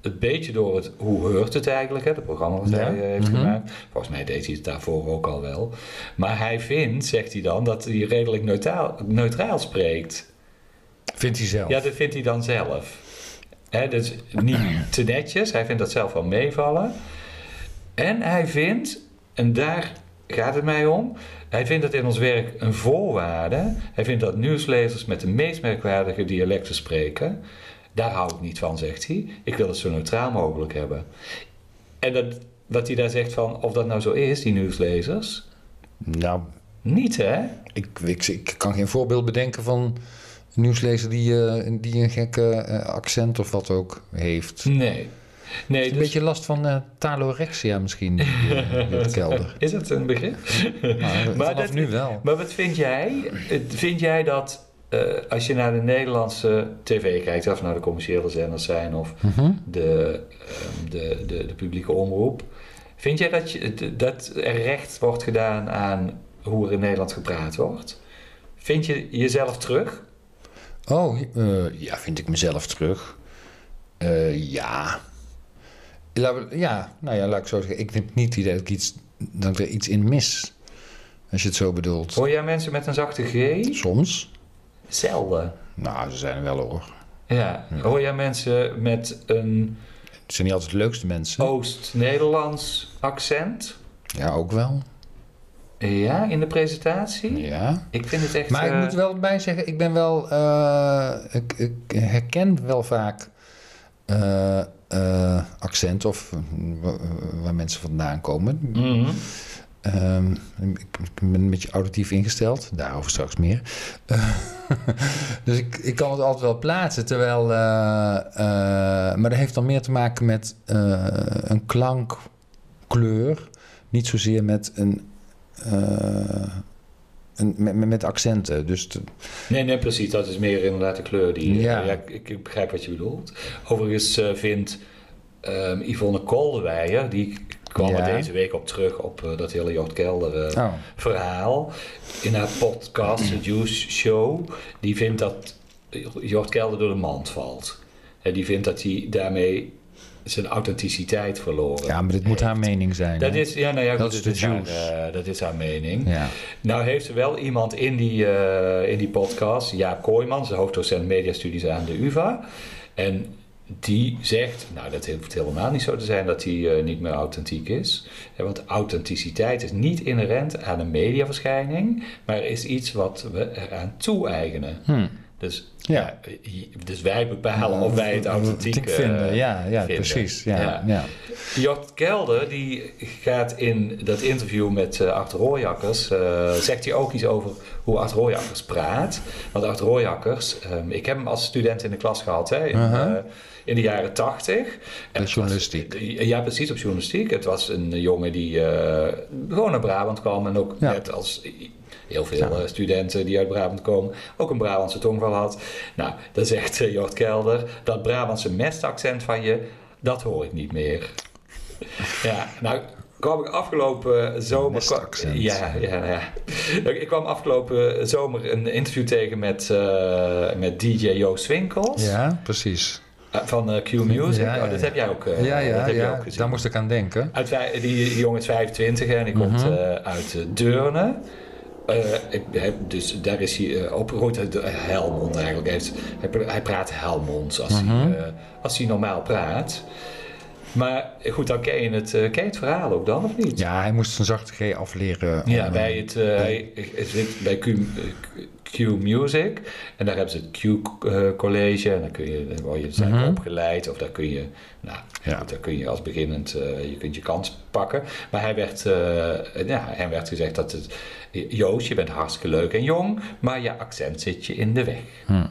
Speaker 1: een beetje door het Hoe Heurt het eigenlijk, hè, het programma wat
Speaker 2: Ja.
Speaker 1: hij eh, heeft
Speaker 2: Mhm.
Speaker 1: gemaakt. Volgens mij deed hij het daarvoor ook al wel. Maar hij vindt, zegt hij dan, dat hij redelijk neutraal, neutraal spreekt.
Speaker 2: Vindt hij zelf?
Speaker 1: Ja, dat vindt hij dan zelf. Hè, dus niet te netjes, hij vindt dat zelf wel meevallen. En hij vindt, en daar gaat het mij om, hij vindt dat in ons werk een voorwaarde. Hij vindt dat nieuwslezers met de meest merkwaardige dialecten spreken. Daar hou ik niet van, zegt hij. Ik wil het zo neutraal mogelijk hebben. En dat, wat hij daar zegt van, of dat nou zo is, die nieuwslezers.
Speaker 2: Nou,
Speaker 1: Niet, hè?
Speaker 2: ik, ik, ik kan geen voorbeeld bedenken van een nieuwslezer die, eh, die een gekke eh, accent of wat ook heeft.
Speaker 1: Nee. Nee,
Speaker 2: Een
Speaker 1: dus-
Speaker 2: beetje last van eh, talorexia misschien, eh, die kelder.
Speaker 1: Is dat een begrip?
Speaker 2: Nou,
Speaker 1: Maar dat-
Speaker 2: nu wel.
Speaker 1: Maar wat vind jij? Vind jij dat eh, als je naar de Nederlandse tv kijkt, of naar de commerciële zenders zijn of
Speaker 2: Mhm.
Speaker 1: de, ehm, de, de, de publieke omroep, vind jij dat, je, dat er recht wordt gedaan aan hoe er in Nederland gepraat wordt? Vind je jezelf terug?
Speaker 2: Oh, ja, vind ik mezelf terug. Ja. Ja, nou ja, laat ik zo zeggen. Ik heb niet het idee dat ik, iets, dat ik er iets in mis. Als je het zo bedoelt.
Speaker 1: Hoor jij mensen met een zachte G?
Speaker 2: Soms.
Speaker 1: Zelden.
Speaker 2: Nou, ze zijn er wel hoor.
Speaker 1: Ja. Hoor jij mensen met een
Speaker 2: Het zijn niet altijd de leukste mensen.
Speaker 1: Oost-Nederlands accent?
Speaker 2: Ja, ook wel.
Speaker 1: Ja, in de presentatie?
Speaker 2: Ja.
Speaker 1: Ik vind het echt...
Speaker 2: Maar ik
Speaker 1: eh,
Speaker 2: moet wel bij zeggen, ik ben wel. eh, ik, ik herken wel vaak eh, eh, accent of eh, wa- waar mensen vandaan komen.
Speaker 1: mhm.
Speaker 2: Ehm, ik, ik ben een beetje auditief ingesteld, daarover straks meer. Eh, dus ik, ik kan het altijd wel plaatsen, terwijl. eh, eh, maar dat heeft dan meer te maken met eh, een klankkleur, niet zozeer met een. Met, met- accenten. Dus
Speaker 1: Nee, nee, precies. Dat is meer inderdaad de kleur die...
Speaker 2: Ja.
Speaker 1: Ja, ik, ik begrijp wat je bedoelt. Overigens eh, vindt ehm, Yvonne Koldewijer... die kwam
Speaker 2: Ja.
Speaker 1: er deze week op terug op eh, dat hele Jort Kelder eh,
Speaker 2: oh,
Speaker 1: verhaal. In haar podcast, The Juice Show... die vindt dat Jort Kelder door de mand valt. En die vindt dat hij daarmee zijn authenticiteit verloren
Speaker 2: ja, maar dit moet haar mening zijn.
Speaker 1: Dat
Speaker 2: hè?
Speaker 1: is, ja, nou ja,
Speaker 2: Dat is
Speaker 1: haar, eh, dat is haar mening.
Speaker 2: Ja.
Speaker 1: Nou heeft ze wel iemand in die, eh, in die podcast, Jaap Kooijmans, de hoofddocent mediastudies aan de UvA. En die zegt, nou dat hoeft helemaal niet zo te zijn dat hij eh, niet meer authentiek is. Want authenticiteit is niet inherent aan een mediaverschijning, maar is iets wat we eraan toe-eigenen.
Speaker 2: Hm.
Speaker 1: Dus,
Speaker 2: Ja.
Speaker 1: ja, dus wij bepalen of wij het authentiek eh,
Speaker 2: vinden. Ja, ja
Speaker 1: vinden.
Speaker 2: precies. Ja,
Speaker 1: Ja.
Speaker 2: ja.
Speaker 1: Jort Kelder die gaat in dat interview met uh, Art Rooijakkers, uh, zegt hij ook iets over hoe Art Rooijakkers praat. Want Art Rooijakkers, um, ik heb hem als student in de klas gehad hè, in,
Speaker 2: Uh-huh.
Speaker 1: uh, in de jaren tachtig.
Speaker 2: De journalistiek.
Speaker 1: ja, precies, op journalistiek. Het was een jongen die gewoon naar Brabant kwam en ook
Speaker 2: Ja.
Speaker 1: net als heel veel eh, studenten die uit Brabant komen, ook een Brabantse tongval had. Nou, dan zegt eh, Jort Kelder, dat Brabantse mestaccent van je, dat hoor ik niet meer. ja, nou kwam ik afgelopen zomer...
Speaker 2: Mestaccent.
Speaker 1: Ja, ja, ja. Ik kwam afgelopen zomer een interview tegen met, eh, met DJ Joost Winkels
Speaker 2: Ja, precies.
Speaker 1: eh, van eh, Q Music.
Speaker 2: Ja, ja,
Speaker 1: Oh, dat heb jij ook, eh,
Speaker 2: ja,
Speaker 1: dat
Speaker 2: ja,
Speaker 1: heb
Speaker 2: ja.
Speaker 1: ook gezien.
Speaker 2: daar moest ik aan denken.
Speaker 1: Uit, die, die jongen is 25 hè, en die komt
Speaker 2: Mhm.
Speaker 1: eh, uit eh, Deurne. Eh, hij- dus daar is hij uh, opgegroeid Helmond eigenlijk. Hij, heeft, hij, pra- hij praat Helmonds als,
Speaker 2: Mhm.
Speaker 1: hij, eh, als hij normaal praat. Maar goed, dan ken je het, eh, ken je het verhaal ook dan, of niet?
Speaker 2: Ja, hij moest zijn zachte G afleren. om,
Speaker 1: Ja,
Speaker 2: eh,
Speaker 1: bij het, eh, hij hij zit bij Q, eh, Q Music. En daar hebben ze het Q eh, College. En dan kun je, dan word je dus eigenlijk
Speaker 2: Mhm.
Speaker 1: opgeleid. Of daar kun je, nou,
Speaker 2: Ja.
Speaker 1: goed, daar kun je als beginnend, eh, je kunt je kans pakken. Maar hij werd, eh, ja, hem werd gezegd dat het, Joost, je bent hartstikke leuk en jong, maar je accent zit je in de weg.
Speaker 2: Hm.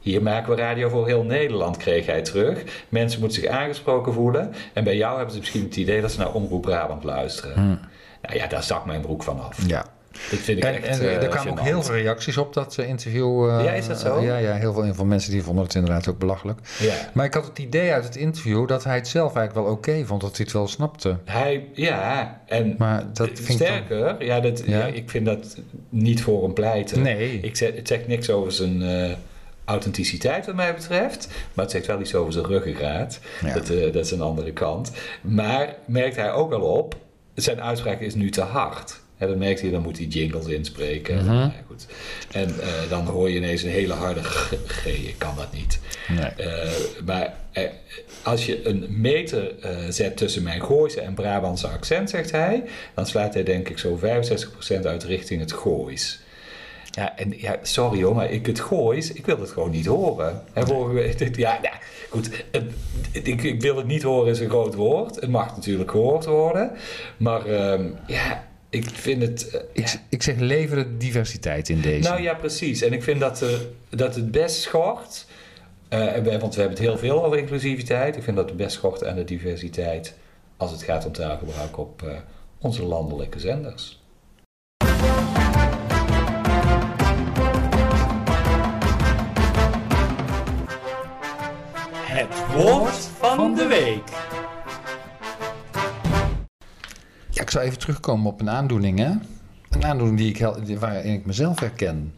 Speaker 1: Hier maken we radio voor heel Nederland, kreeg hij terug. Mensen moeten zich aangesproken voelen. En bij jou hebben ze misschien het idee dat ze naar Omroep Brabant luisteren.
Speaker 2: Hm.
Speaker 1: Nou ja, daar zak mijn broek van af.
Speaker 2: Ja.
Speaker 1: Dat vind ik
Speaker 2: En,
Speaker 1: echt
Speaker 2: en
Speaker 1: eh,
Speaker 2: er kwamen ook heel veel reacties op dat eh, interview. eh,
Speaker 1: Ja, is dat zo?
Speaker 2: ja, ja, heel veel, heel veel mensen die vonden het inderdaad ook belachelijk.
Speaker 1: Ja.
Speaker 2: Maar ik had het idee uit het interview dat hij het zelf eigenlijk wel oké vond, dat hij het wel snapte.
Speaker 1: Hij, ja, en
Speaker 2: Maar dat vind ik dan-
Speaker 1: sterker, ja, dat,
Speaker 2: Ja?
Speaker 1: ja, ik vind dat niet voor hem pleiten.
Speaker 2: Nee.
Speaker 1: Ik zeg, het zegt niks over zijn authenticiteit wat mij betreft, maar het zegt wel iets over zijn ruggengraat.
Speaker 2: Ja.
Speaker 1: Dat, dat is een andere kant. Maar merkt hij ook al op, zijn uitspraak is nu te hard. Hè, dan merkt hij, dan moet hij jingles inspreken.
Speaker 2: Mhm.
Speaker 1: Nou goed. En eh, dan hoor je ineens een hele harde g. g ik kan dat niet.
Speaker 2: Nee.
Speaker 1: Eh, maar eh, als je een meter zet tussen mijn Gooise en Brabantse accent, zegt hij, dan slaat hij denk ik zo 65% uit richting het Goois. Ja, en ja, sorry hoor, maar ik het Goois, ik wil het gewoon niet horen. En vorige week, dit- ja, nou, goed, het- ik, ik wil het niet horen is een groot woord. Het mag natuurlijk gehoord worden, maar ehm, ja, ik vind het... eh,
Speaker 2: Ik,
Speaker 1: ja.
Speaker 2: ik zeg leveren diversiteit in deze.
Speaker 1: Nou ja, precies. En ik vind dat, er, dat het best schort. eh, en wij- want we hebben het heel veel over inclusiviteit. Ik vind dat het best schort aan de diversiteit als het gaat om taalgebruik op eh, onze landelijke zenders.
Speaker 3: Het woord van de week.
Speaker 2: Zou even terugkomen op een aandoening, hè? Een aandoening die ik, waarin ik mezelf herken.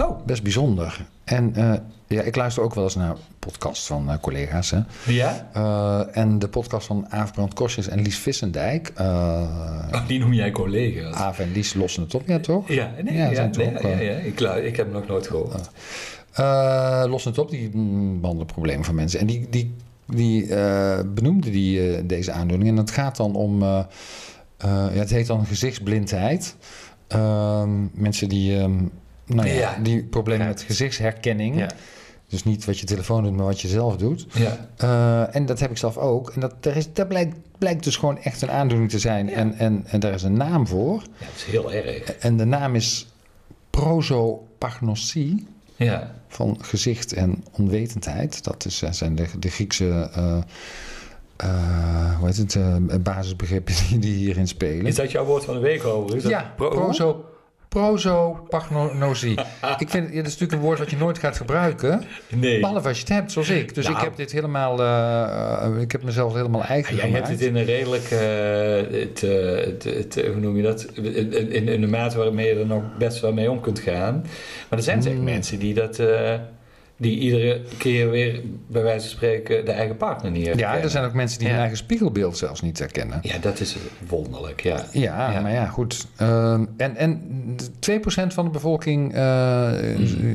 Speaker 1: Oh,
Speaker 2: Best bijzonder. En eh, ja, ik luister ook wel eens naar podcasts van eh, collega's, hè?
Speaker 1: ja?
Speaker 2: Eh, en de podcast van Aaf Brand Kostjes en Lies Vissendijk.
Speaker 1: Oh, die noem jij collega's.
Speaker 2: Aaf en Lies lossen het op, ja toch?
Speaker 1: Ja, nee,
Speaker 2: Ja,
Speaker 1: ja, nee,
Speaker 2: ook,
Speaker 1: ja, ja, Ik, ik heb hem nog nooit gehoord.
Speaker 2: Eh, lossen het op, die mm, behandelen problemen van mensen. En die, die, die benoemde die, deze aandoening. En het gaat dan om, ja, het heet dan gezichtsblindheid. Ehm, mensen die, ehm, nou ja,
Speaker 1: Ja.
Speaker 2: die problemen met gezichtsherkenning.
Speaker 1: Ja.
Speaker 2: Dus niet wat je telefoon doet, maar wat je zelf doet.
Speaker 1: Ja.
Speaker 2: Eh, en dat heb ik zelf ook. En dat, daar is, dat blijkt, blijkt dus gewoon echt een aandoening te zijn.
Speaker 1: Ja.
Speaker 2: En, en, en daar is een naam voor.
Speaker 1: ja, dat is heel erg.
Speaker 2: En de naam is prosopagnosie
Speaker 1: Ja.
Speaker 2: van gezicht en onwetendheid. Dat is, eh, zijn de, de Griekse eh, eh, hoe heet het, eh, basisbegrippen die, die hierin spelen.
Speaker 1: Is dat jouw woord van de week over?
Speaker 2: Ja,
Speaker 1: pro-
Speaker 2: proso, prosopagnosie. ik vind, ja, dat is natuurlijk een woord wat je nooit gaat gebruiken.
Speaker 1: Nee.
Speaker 2: Behalve als je het hebt, zoals ik. Dus
Speaker 1: Nou.
Speaker 2: ik heb dit helemaal, eh, ik heb mezelf helemaal eigen
Speaker 1: Jij
Speaker 2: gemaakt.
Speaker 1: hebt het in een redelijk, het, het, het, hoe noem je dat, in, in, in de mate waarmee je er nog best wel mee om kunt gaan. Maar er zijn zeker
Speaker 2: Mm.
Speaker 1: mensen die dat, die iedere keer weer, bij wijze van spreken, de eigen partner niet
Speaker 2: ja,
Speaker 1: herkennen.
Speaker 2: er zijn ook mensen die
Speaker 1: Ja.
Speaker 2: hun eigen spiegelbeeld zelfs niet herkennen.
Speaker 1: Ja, dat is wonderlijk, ja.
Speaker 2: Ja,
Speaker 1: Ja.
Speaker 2: maar ja, goed. Ehm, en, en de 2% van de bevolking eh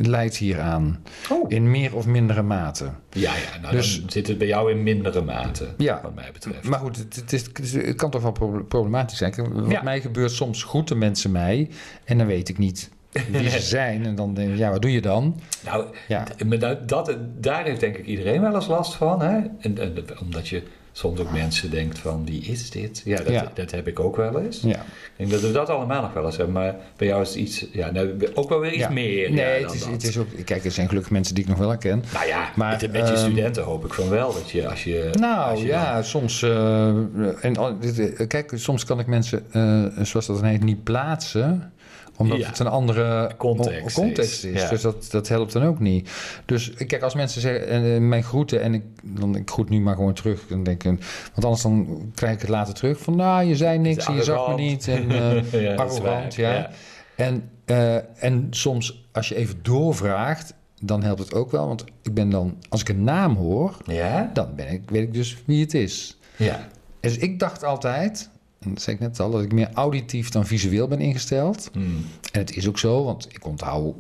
Speaker 2: leidt hieraan.
Speaker 1: Oh.
Speaker 2: In meer of mindere mate.
Speaker 1: Ja, ja, nou
Speaker 2: Dus-
Speaker 1: dan zit het bij jou in mindere mate,
Speaker 2: Ja.
Speaker 1: wat mij betreft.
Speaker 2: Maar goed, het, het, is, het kan toch wel proble- problematisch zijn. Wat
Speaker 1: Ja.
Speaker 2: mij gebeurt, soms groeten mensen mij. En dan weet ik niet wie ze zijn. En dan denk ik, ja, wat doe je dan?
Speaker 1: Nou,
Speaker 2: Ja.
Speaker 1: d- maar dat, dat, daar heeft denk ik iedereen wel eens last van. Hè? En, en, omdat je soms ook mensen denkt van, wie is dit? Ja, dat,
Speaker 2: Ja.
Speaker 1: dat heb ik ook wel eens.
Speaker 2: Ja.
Speaker 1: Ik denk dat we dat allemaal nog wel eens hebben, maar bij jou is het iets, ja, nou, ook wel weer iets
Speaker 2: Ja.
Speaker 1: meer.
Speaker 2: Nee, het, is,
Speaker 1: dat.
Speaker 2: het is ook... Kijk, er zijn gelukkig mensen die ik nog wel herken.
Speaker 1: Nou ja,
Speaker 2: Maar,
Speaker 1: met, met je
Speaker 2: ehm,
Speaker 1: studenten hoop ik van wel, dat je als je...
Speaker 2: Nou
Speaker 1: als je
Speaker 2: ja, soms. eh, en, eh, kijk, soms kan ik mensen, eh, zoals dat dan heet, niet plaatsen omdat
Speaker 1: Ja.
Speaker 2: het een andere
Speaker 1: Context is,
Speaker 2: is.
Speaker 1: ja.
Speaker 2: Dus dat, dat helpt dan ook niet. Dus kijk, als mensen zeggen, eh, mijn groeten en ik, dan, ik groet nu maar gewoon terug. Dan denk ik, want anders dan krijg ik het later terug van, nou, je zei niks en je zag me niet. En, eh,
Speaker 1: ja,
Speaker 2: arrogant, ja. En, eh, en soms, als je even doorvraagt, dan helpt het ook wel. Want ik ben dan, als ik een naam hoor,
Speaker 1: Ja?
Speaker 2: dan ben ik, weet ik dus wie het is.
Speaker 1: Ja.
Speaker 2: Dus ik dacht altijd, dat zei ik net al, dat ik meer auditief dan visueel ben ingesteld.
Speaker 1: Hmm.
Speaker 2: En het is ook zo, want ik onthoud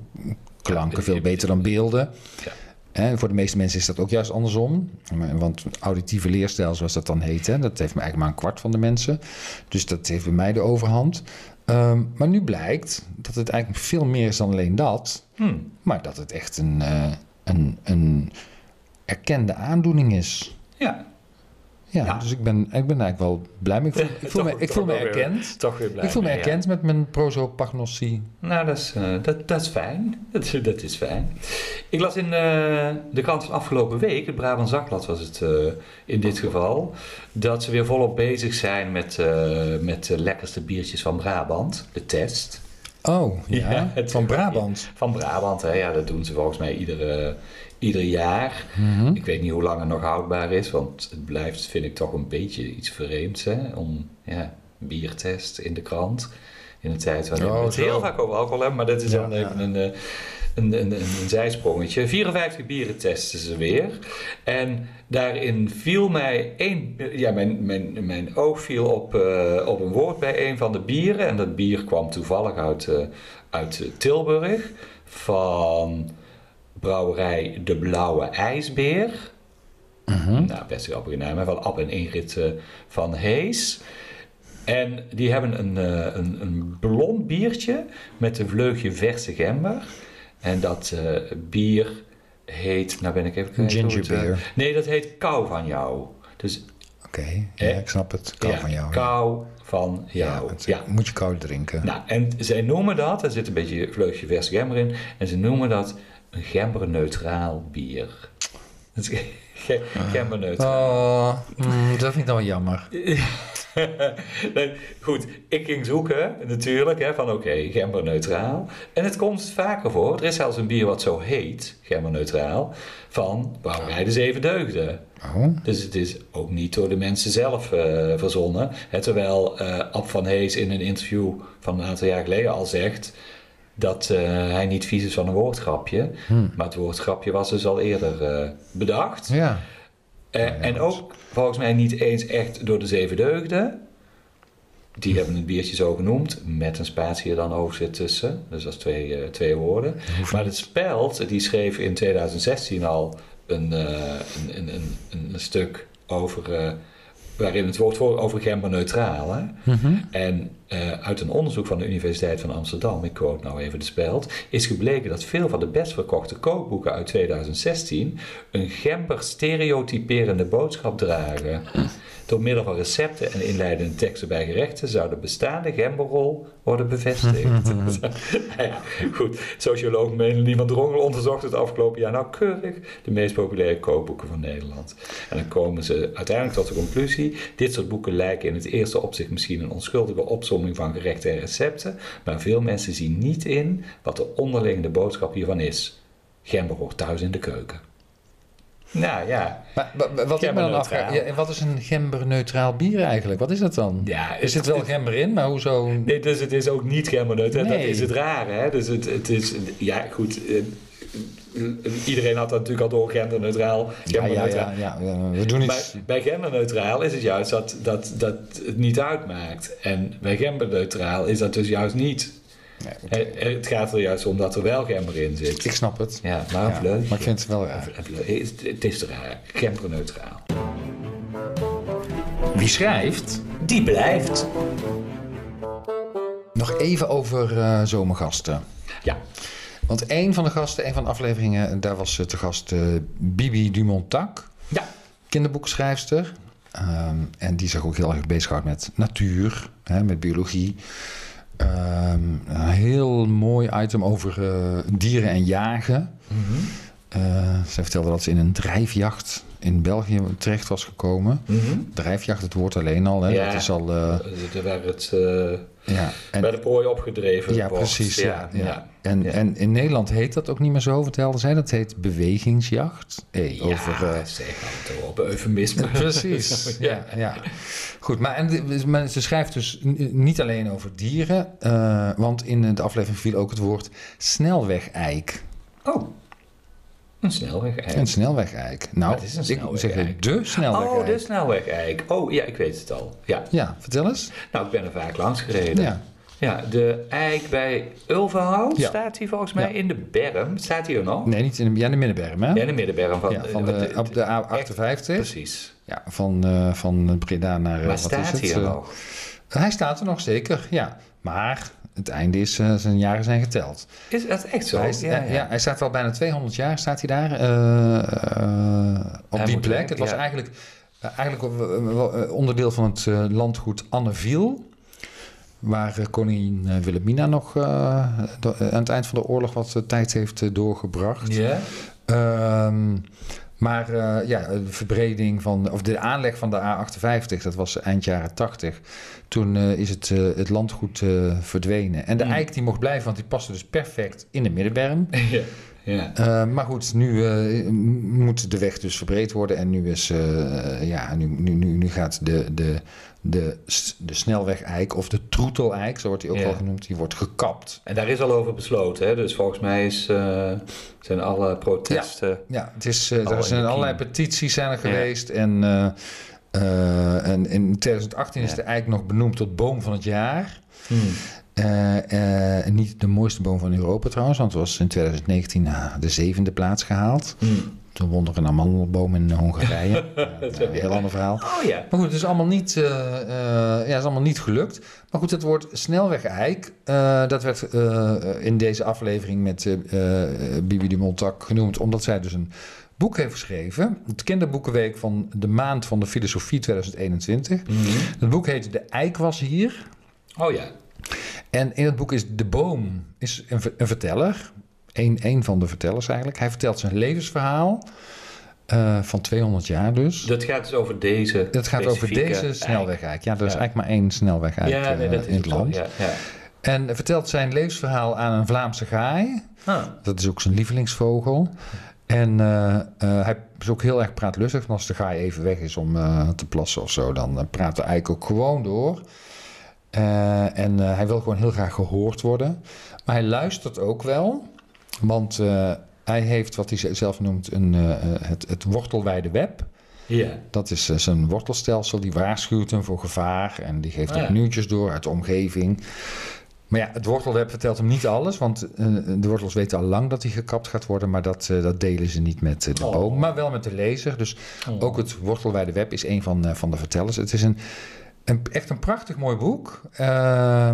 Speaker 2: klanken veel beter dan beelden.
Speaker 1: Ja.
Speaker 2: En voor de meeste mensen is dat ook juist andersom. Want auditieve leerstijl, zoals dat dan heet, hè, dat heeft me eigenlijk maar een kwart van de mensen. Dus dat heeft bij mij de overhand. Ehm, maar nu blijkt dat het eigenlijk veel meer is dan alleen dat.
Speaker 1: Hmm.
Speaker 2: Maar dat het echt een, eh, een, een erkende aandoening is.
Speaker 1: Ja.
Speaker 2: Ja,
Speaker 1: Ja.
Speaker 2: dus ik ben, ik ben eigenlijk wel blij. Ik voel, ik voel me, ik voel me
Speaker 1: weer-
Speaker 2: erkend.
Speaker 1: Toch weer blij
Speaker 2: Ik voel me
Speaker 1: ja.
Speaker 2: erkend met mijn prosopagnosie.
Speaker 1: Nou, dat is, eh, dat, dat is fijn. Dat, dat is fijn. Ik las in eh, de krant van afgelopen week, het Brabant Zakblad was het eh, in dit geval, dat ze weer volop bezig zijn met, met de lekkerste biertjes van Brabant, de test.
Speaker 2: Oh, ja,
Speaker 1: Ja, het-
Speaker 2: van Brabant.
Speaker 1: Van Brabant, hè? Ja, dat doen ze volgens mij iedere, ieder jaar.
Speaker 2: Mhm.
Speaker 1: Ik weet niet hoe lang het nog houdbaar is, want het blijft, vind ik, toch een beetje iets vreemds, hè? Om, ja, biertest in de krant. In een tijd waarin
Speaker 2: Oh,
Speaker 1: we het heel vaak over alcohol hebben, maar dat is
Speaker 2: Ja,
Speaker 1: dan even een, eh, een, een, zijsprongetje. 54 bieren testen ze weer. En daarin viel mij één... Ja, mijn, mijn, mijn oog viel op, eh, op een woord bij een van de bieren. En dat bier kwam toevallig uit, eh, uit Tilburg. Van brouwerij De Blauwe IJsbeer.
Speaker 2: Mhm.
Speaker 1: Nou, best wel grappige naam. Van Ab en Ingrid eh, van Hees. En die hebben een, een, een blond biertje met een vleugje verse gember. En dat eh, bier heet, nou ben ik even kwijt hoe
Speaker 2: Ginger
Speaker 1: het, eh,
Speaker 2: beer.
Speaker 1: nee, dat heet kou van jou. Dus
Speaker 2: Oké, ja,
Speaker 1: Eh?
Speaker 2: ik snap het. Kou
Speaker 1: ja,
Speaker 2: van jou. ja.
Speaker 1: kou van jou. Ja,
Speaker 2: Moet je koud drinken.
Speaker 1: Nou, en zij noemen dat, er zit een beetje vleugje verse gember in, en ze noemen dat een gemberneutraal bier. Dat is ge- gemberneutraal.
Speaker 2: Oh, mm, dat vind ik dan wel jammer.
Speaker 1: Nee, goed, ik ging zoeken natuurlijk hè, van oké, gemberneutraal. En het komt vaker voor. Er is zelfs een bier wat zo heet, gemberneutraal, van Brouwerij de Zeven Deugden.
Speaker 2: Oh,
Speaker 1: Dus het is ook niet door de mensen zelf eh, verzonnen. Hè, terwijl eh Ab van Hees in een interview van een aantal jaar geleden al zegt dat eh, hij niet vies is van een woordgrapje.
Speaker 2: Hmm.
Speaker 1: Maar het woordgrapje was dus al eerder bedacht.
Speaker 2: ja.
Speaker 1: Eh, en ook volgens mij niet eens echt door de zeven deugden. Die hebben het biertje zo genoemd, met een spatie er dan over zit tussen. Dus dat is twee, eh, twee woorden. Maar het Speld, die schreef in 2016 al een, eh, een, een, een, een, een stuk over... waarin het woord voor over gemberneutraal. Hè?
Speaker 2: Mhm.
Speaker 1: En eh, uit een onderzoek van de Universiteit van Amsterdam, ik quote nou even de speld, is gebleken dat veel van de best verkochte kookboeken uit 2016 een gember stereotyperende boodschap dragen. Door middel van recepten en inleidende teksten bij gerechten zou de bestaande gemberrol worden bevestigd. Nou ja, goed, socioloog van Drongel onderzocht het afgelopen jaar nauwkeurig de meest populaire kookboeken van Nederland. En dan komen ze uiteindelijk tot de conclusie: dit soort boeken lijken in het eerste opzicht misschien een onschuldige opsomming van gerechten en recepten, maar veel mensen zien niet in wat de onderliggende boodschap hiervan is. Gember hoort thuis in de keuken. Nou ja,
Speaker 2: Maar, wa- wa- wat ik me dan
Speaker 1: Gemberneutraal.
Speaker 2: afvraag, ja, wat is een gemberneutraal bier eigenlijk? Wat is dat dan?
Speaker 1: ja
Speaker 2: Er zit wel gember in, maar hoezo?
Speaker 1: Nee, dus het is ook niet gemberneutraal. Dat
Speaker 2: Nee.
Speaker 1: is het rare. Hè? Dus het, het is, ja goed, eh, iedereen had dat natuurlijk al door genderneutraal.
Speaker 2: Ja,
Speaker 1: genderneutraal.
Speaker 2: ja, ja, ja, we doen iets.
Speaker 1: bij genderneutraal is het juist dat, dat, dat het niet uitmaakt. En bij genderneutraal is dat dus juist niet.
Speaker 2: Nee, oké.
Speaker 1: Het, gaat er juist om dat er wel gember in zit.
Speaker 2: Ik snap het.
Speaker 1: Ja, maar een
Speaker 2: Ja,
Speaker 1: vleugje.
Speaker 2: maar ik vind het wel raar.
Speaker 1: Het, is raar. Genderneutraal.
Speaker 2: Wie schrijft?
Speaker 3: Die blijft.
Speaker 2: Nog even over eh, zomergasten.
Speaker 1: Ja.
Speaker 2: Want een van de gasten, een van de afleveringen, daar was eh, te gast eh, Bibi Dumontac,
Speaker 1: Ja.
Speaker 2: kinderboekschrijfster. Ehm, en die zich ook heel erg bezighoudt met natuur, hè, met biologie. Ehm, een heel mooi item over eh, dieren en jagen.
Speaker 1: Mhm.
Speaker 2: Eh, zij vertelde dat ze in een drijfjacht in België terecht was gekomen.
Speaker 1: Mhm.
Speaker 2: Drijfjacht, het woord alleen al, hè,
Speaker 1: Ja.
Speaker 2: dat is al... eh,
Speaker 1: Er werd het eh,
Speaker 2: ja, en,
Speaker 1: bij de prooi opgedreven.
Speaker 2: ja,
Speaker 1: wordt.
Speaker 2: precies. Ja, ja. En,
Speaker 1: ja.
Speaker 2: en in Nederland heet dat ook niet meer zo, vertelde zij. Dat heet bewegingsjacht. Hey, over,
Speaker 1: Ja, zeg op eufemisme.
Speaker 2: Precies. ja, ja. Goed, maar, en, maar ze schrijft dus niet alleen over dieren, eh, want in de aflevering viel ook het woord snelwegeik.
Speaker 1: Oh, een snelweg
Speaker 2: Een snelwegeik. Nou,
Speaker 1: is
Speaker 2: ik moet
Speaker 1: snelwegeik?
Speaker 2: zeggen, de snelwegeik.
Speaker 1: Oh, de snelweg-eik. Oh, ja, ik weet het al. Ja.
Speaker 2: Ja, vertel eens.
Speaker 1: Nou, ik ben er vaak langs gereden.
Speaker 2: Ja.
Speaker 1: Ja, de eik bij Ulverhout
Speaker 2: Ja.
Speaker 1: staat hier volgens mij
Speaker 2: Ja.
Speaker 1: in de berm. Staat hier nog?
Speaker 2: Nee, niet in de, ja, in de middenberm, hè?
Speaker 1: Ja, in de middenberm van,
Speaker 2: Ja, van de, op de A58.
Speaker 1: Precies.
Speaker 2: Ja, van, eh, van Breda naar... eh,
Speaker 1: Maar
Speaker 2: wat is
Speaker 1: staat
Speaker 2: het?
Speaker 1: hier
Speaker 2: Eh,
Speaker 1: nog?
Speaker 2: Hij staat er nog zeker, ja. Maar het einde is, eh, zijn jaren zijn geteld.
Speaker 1: Is dat echt zo?
Speaker 2: hij, is- ja, ja, hij staat al bijna 200 jaar, staat hij daar, eh, eh, op
Speaker 1: Hij
Speaker 2: die plek. Het was eigenlijk, eigenlijk onderdeel van het landgoed Anneviel. Waar koningin Wilhelmina nog aan het eind van de oorlog wat tijd heeft doorgebracht.
Speaker 1: Ja?
Speaker 2: Ehm, maar eh, ja, de verbreding van, of de aanleg van de A58, dat was eind jaren 80. Toen eh, is het, eh, het landgoed verdwenen. En de
Speaker 1: Mm.
Speaker 2: eik die mocht blijven, want die paste dus perfect in de middenberm.
Speaker 1: ja. Ja.
Speaker 2: Eh, maar goed, nu eh, moet de weg dus verbreed worden. En nu, is, eh, ja, nu, nu, nu, nu gaat de, de, de, de snelweg-eik, of de troeteleik, zo wordt die ook
Speaker 1: Ja.
Speaker 2: wel genoemd, die wordt gekapt.
Speaker 1: En daar is al over besloten, hè? dus volgens mij is, zijn alle protesten.
Speaker 2: Ja, het is, er zijn allerlei petities zijn er geweest. En, en in 2018 is
Speaker 1: Ja.
Speaker 2: de eik nog benoemd tot boom van het jaar.
Speaker 1: Hmm.
Speaker 2: Eh, eh, niet de mooiste boom van Europa trouwens, want het was in 2019 ah, de zevende plaats gehaald.
Speaker 1: Hmm.
Speaker 2: Toen won er een amandelboom in Hongarije. Eh, een heel ander verhaal.
Speaker 1: Oh ja.
Speaker 2: Maar goed, het is allemaal niet, eh, eh, ja, is allemaal niet gelukt. Maar goed, het woord snelweg-eik, eh, dat werd eh, in deze aflevering met eh, eh, Bibi de Montak genoemd, omdat zij dus een boek heeft geschreven. Het kinderboekenweek van de maand van de filosofie 2021.
Speaker 1: Hmm.
Speaker 2: Het boek heet De Eik was hier.
Speaker 1: Oh ja.
Speaker 2: En in het boek is de boom is een, een verteller. Een, een van de vertellers eigenlijk. Hij vertelt zijn levensverhaal. eh, van 200 jaar dus.
Speaker 1: Dat gaat dus over deze.
Speaker 2: Het gaat over deze snelweg eigenlijk. Ja, er is eigenlijk maar één snelweg uit,
Speaker 1: Ja, nee,
Speaker 2: eh,
Speaker 1: dat is
Speaker 2: in het land.
Speaker 1: Ja, ja.
Speaker 2: En vertelt zijn levensverhaal aan een Vlaamse gaai.
Speaker 1: Ah.
Speaker 2: Dat is ook zijn lievelingsvogel. En eh, hij is ook heel erg praatlustig. En als de gaai even weg is om te plassen of zo, dan praat de eik ook gewoon door. Eh, en eh, hij wil gewoon heel graag gehoord worden. Maar hij luistert ook wel. Want eh, hij heeft wat hij zelf noemt een, het, het wortelwijde web.
Speaker 1: Ja.
Speaker 2: Dat is zijn wortelstelsel, die waarschuwt hem voor gevaar en die geeft
Speaker 1: Ah,
Speaker 2: ook nieuwtjes door uit de omgeving. Maar ja, het wortelweb vertelt hem niet alles, want de wortels weten al lang dat hij gekapt gaat worden, maar dat, dat delen ze niet met de
Speaker 1: Oh.
Speaker 2: boom, maar wel met de lezer. Dus
Speaker 1: Oh.
Speaker 2: ook het wortelwijde web is een van, van de vertellers. Het is een, een, echt een prachtig mooi boek, eh,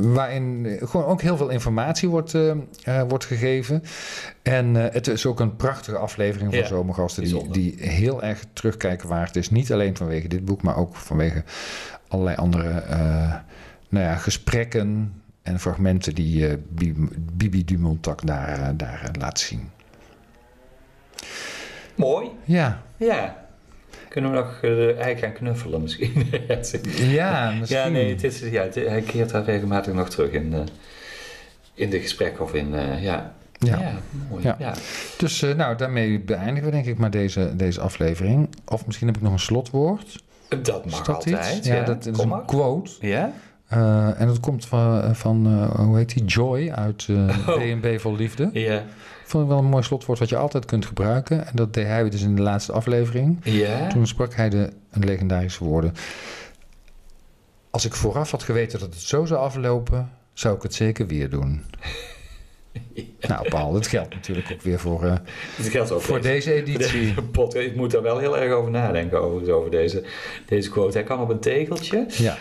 Speaker 2: waarin gewoon ook heel veel informatie wordt, eh, eh, wordt gegeven. En eh, het is ook een prachtige aflevering voor
Speaker 1: Ja,
Speaker 2: zomergasten die, die heel erg terugkijken waard is. Niet alleen vanwege dit boek, maar ook vanwege allerlei andere nou ja, gesprekken en fragmenten die Bi- Bibi Dumontak daar, daar laat zien.
Speaker 1: Mooi.
Speaker 2: Ja,
Speaker 1: Ja. Kunnen we nog eh, de eik gaan knuffelen misschien?
Speaker 2: ja misschien.
Speaker 1: ja, nee, het is, ja, het- hij keert daar regelmatig nog terug in, eh, in de gesprek of in, eh, ja.
Speaker 2: Ja.
Speaker 1: mooi.
Speaker 2: Ja.
Speaker 1: Ja.
Speaker 2: Dus eh, nou, daarmee beëindigen we denk ik maar deze, deze aflevering. Of misschien heb ik nog een slotwoord.
Speaker 1: Dat mag
Speaker 2: dat
Speaker 1: altijd.
Speaker 2: iets? Ja, dat is
Speaker 1: Kom
Speaker 2: een
Speaker 1: maar.
Speaker 2: quote.
Speaker 1: Ja?
Speaker 2: Eh, en dat komt van, van eh, hoe heet die, Joy uit eh
Speaker 1: Oh.
Speaker 2: B&B Vol Liefde.
Speaker 1: Ja.
Speaker 2: Ik vond het wel een mooi slotwoord wat je altijd kunt gebruiken. En dat deed hij dus in de laatste aflevering.
Speaker 1: Ja?
Speaker 2: Toen sprak hij de legendarische woorden. Als ik vooraf had geweten dat het zo zou aflopen, zou ik het zeker weer doen. Nou, Paul, dat geldt natuurlijk ook weer voor, eh,
Speaker 1: Dat geldt ook
Speaker 2: voor
Speaker 1: deze-
Speaker 2: editie.
Speaker 1: deze. Ik moet daar wel heel erg over nadenken, over, over deze, deze quote. Hij kan op een tegeltje.
Speaker 2: Ja,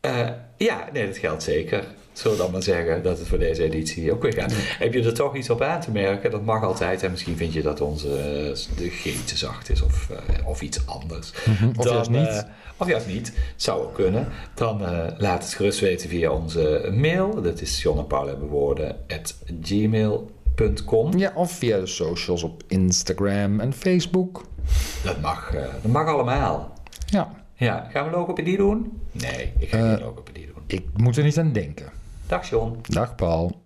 Speaker 1: Eh, ja, nee, dat geldt zeker. Zullen we dan maar zeggen dat het voor deze editie ook weer gaat. Heb je er toch iets op aan te merken? Dat mag altijd. En misschien vind je dat onze eh, de G te zacht is of, eh, of iets anders.
Speaker 2: Mhm, Of
Speaker 1: Dan,
Speaker 2: juist niet.
Speaker 1: eh, of juist niet. Zou ook kunnen. Dan laat het gerust weten via onze mail. Dat is John en Paul hebben woorden at gmail.com.
Speaker 2: Ja, of via de socials op Instagram en Facebook.
Speaker 1: Dat mag, dat mag allemaal.
Speaker 2: Ja,
Speaker 1: Ja, gaan we logopedie doen? Nee, ik ga geen logopedie doen.
Speaker 2: ik moet er niet aan denken.
Speaker 1: Dag John.
Speaker 2: Dag Paul.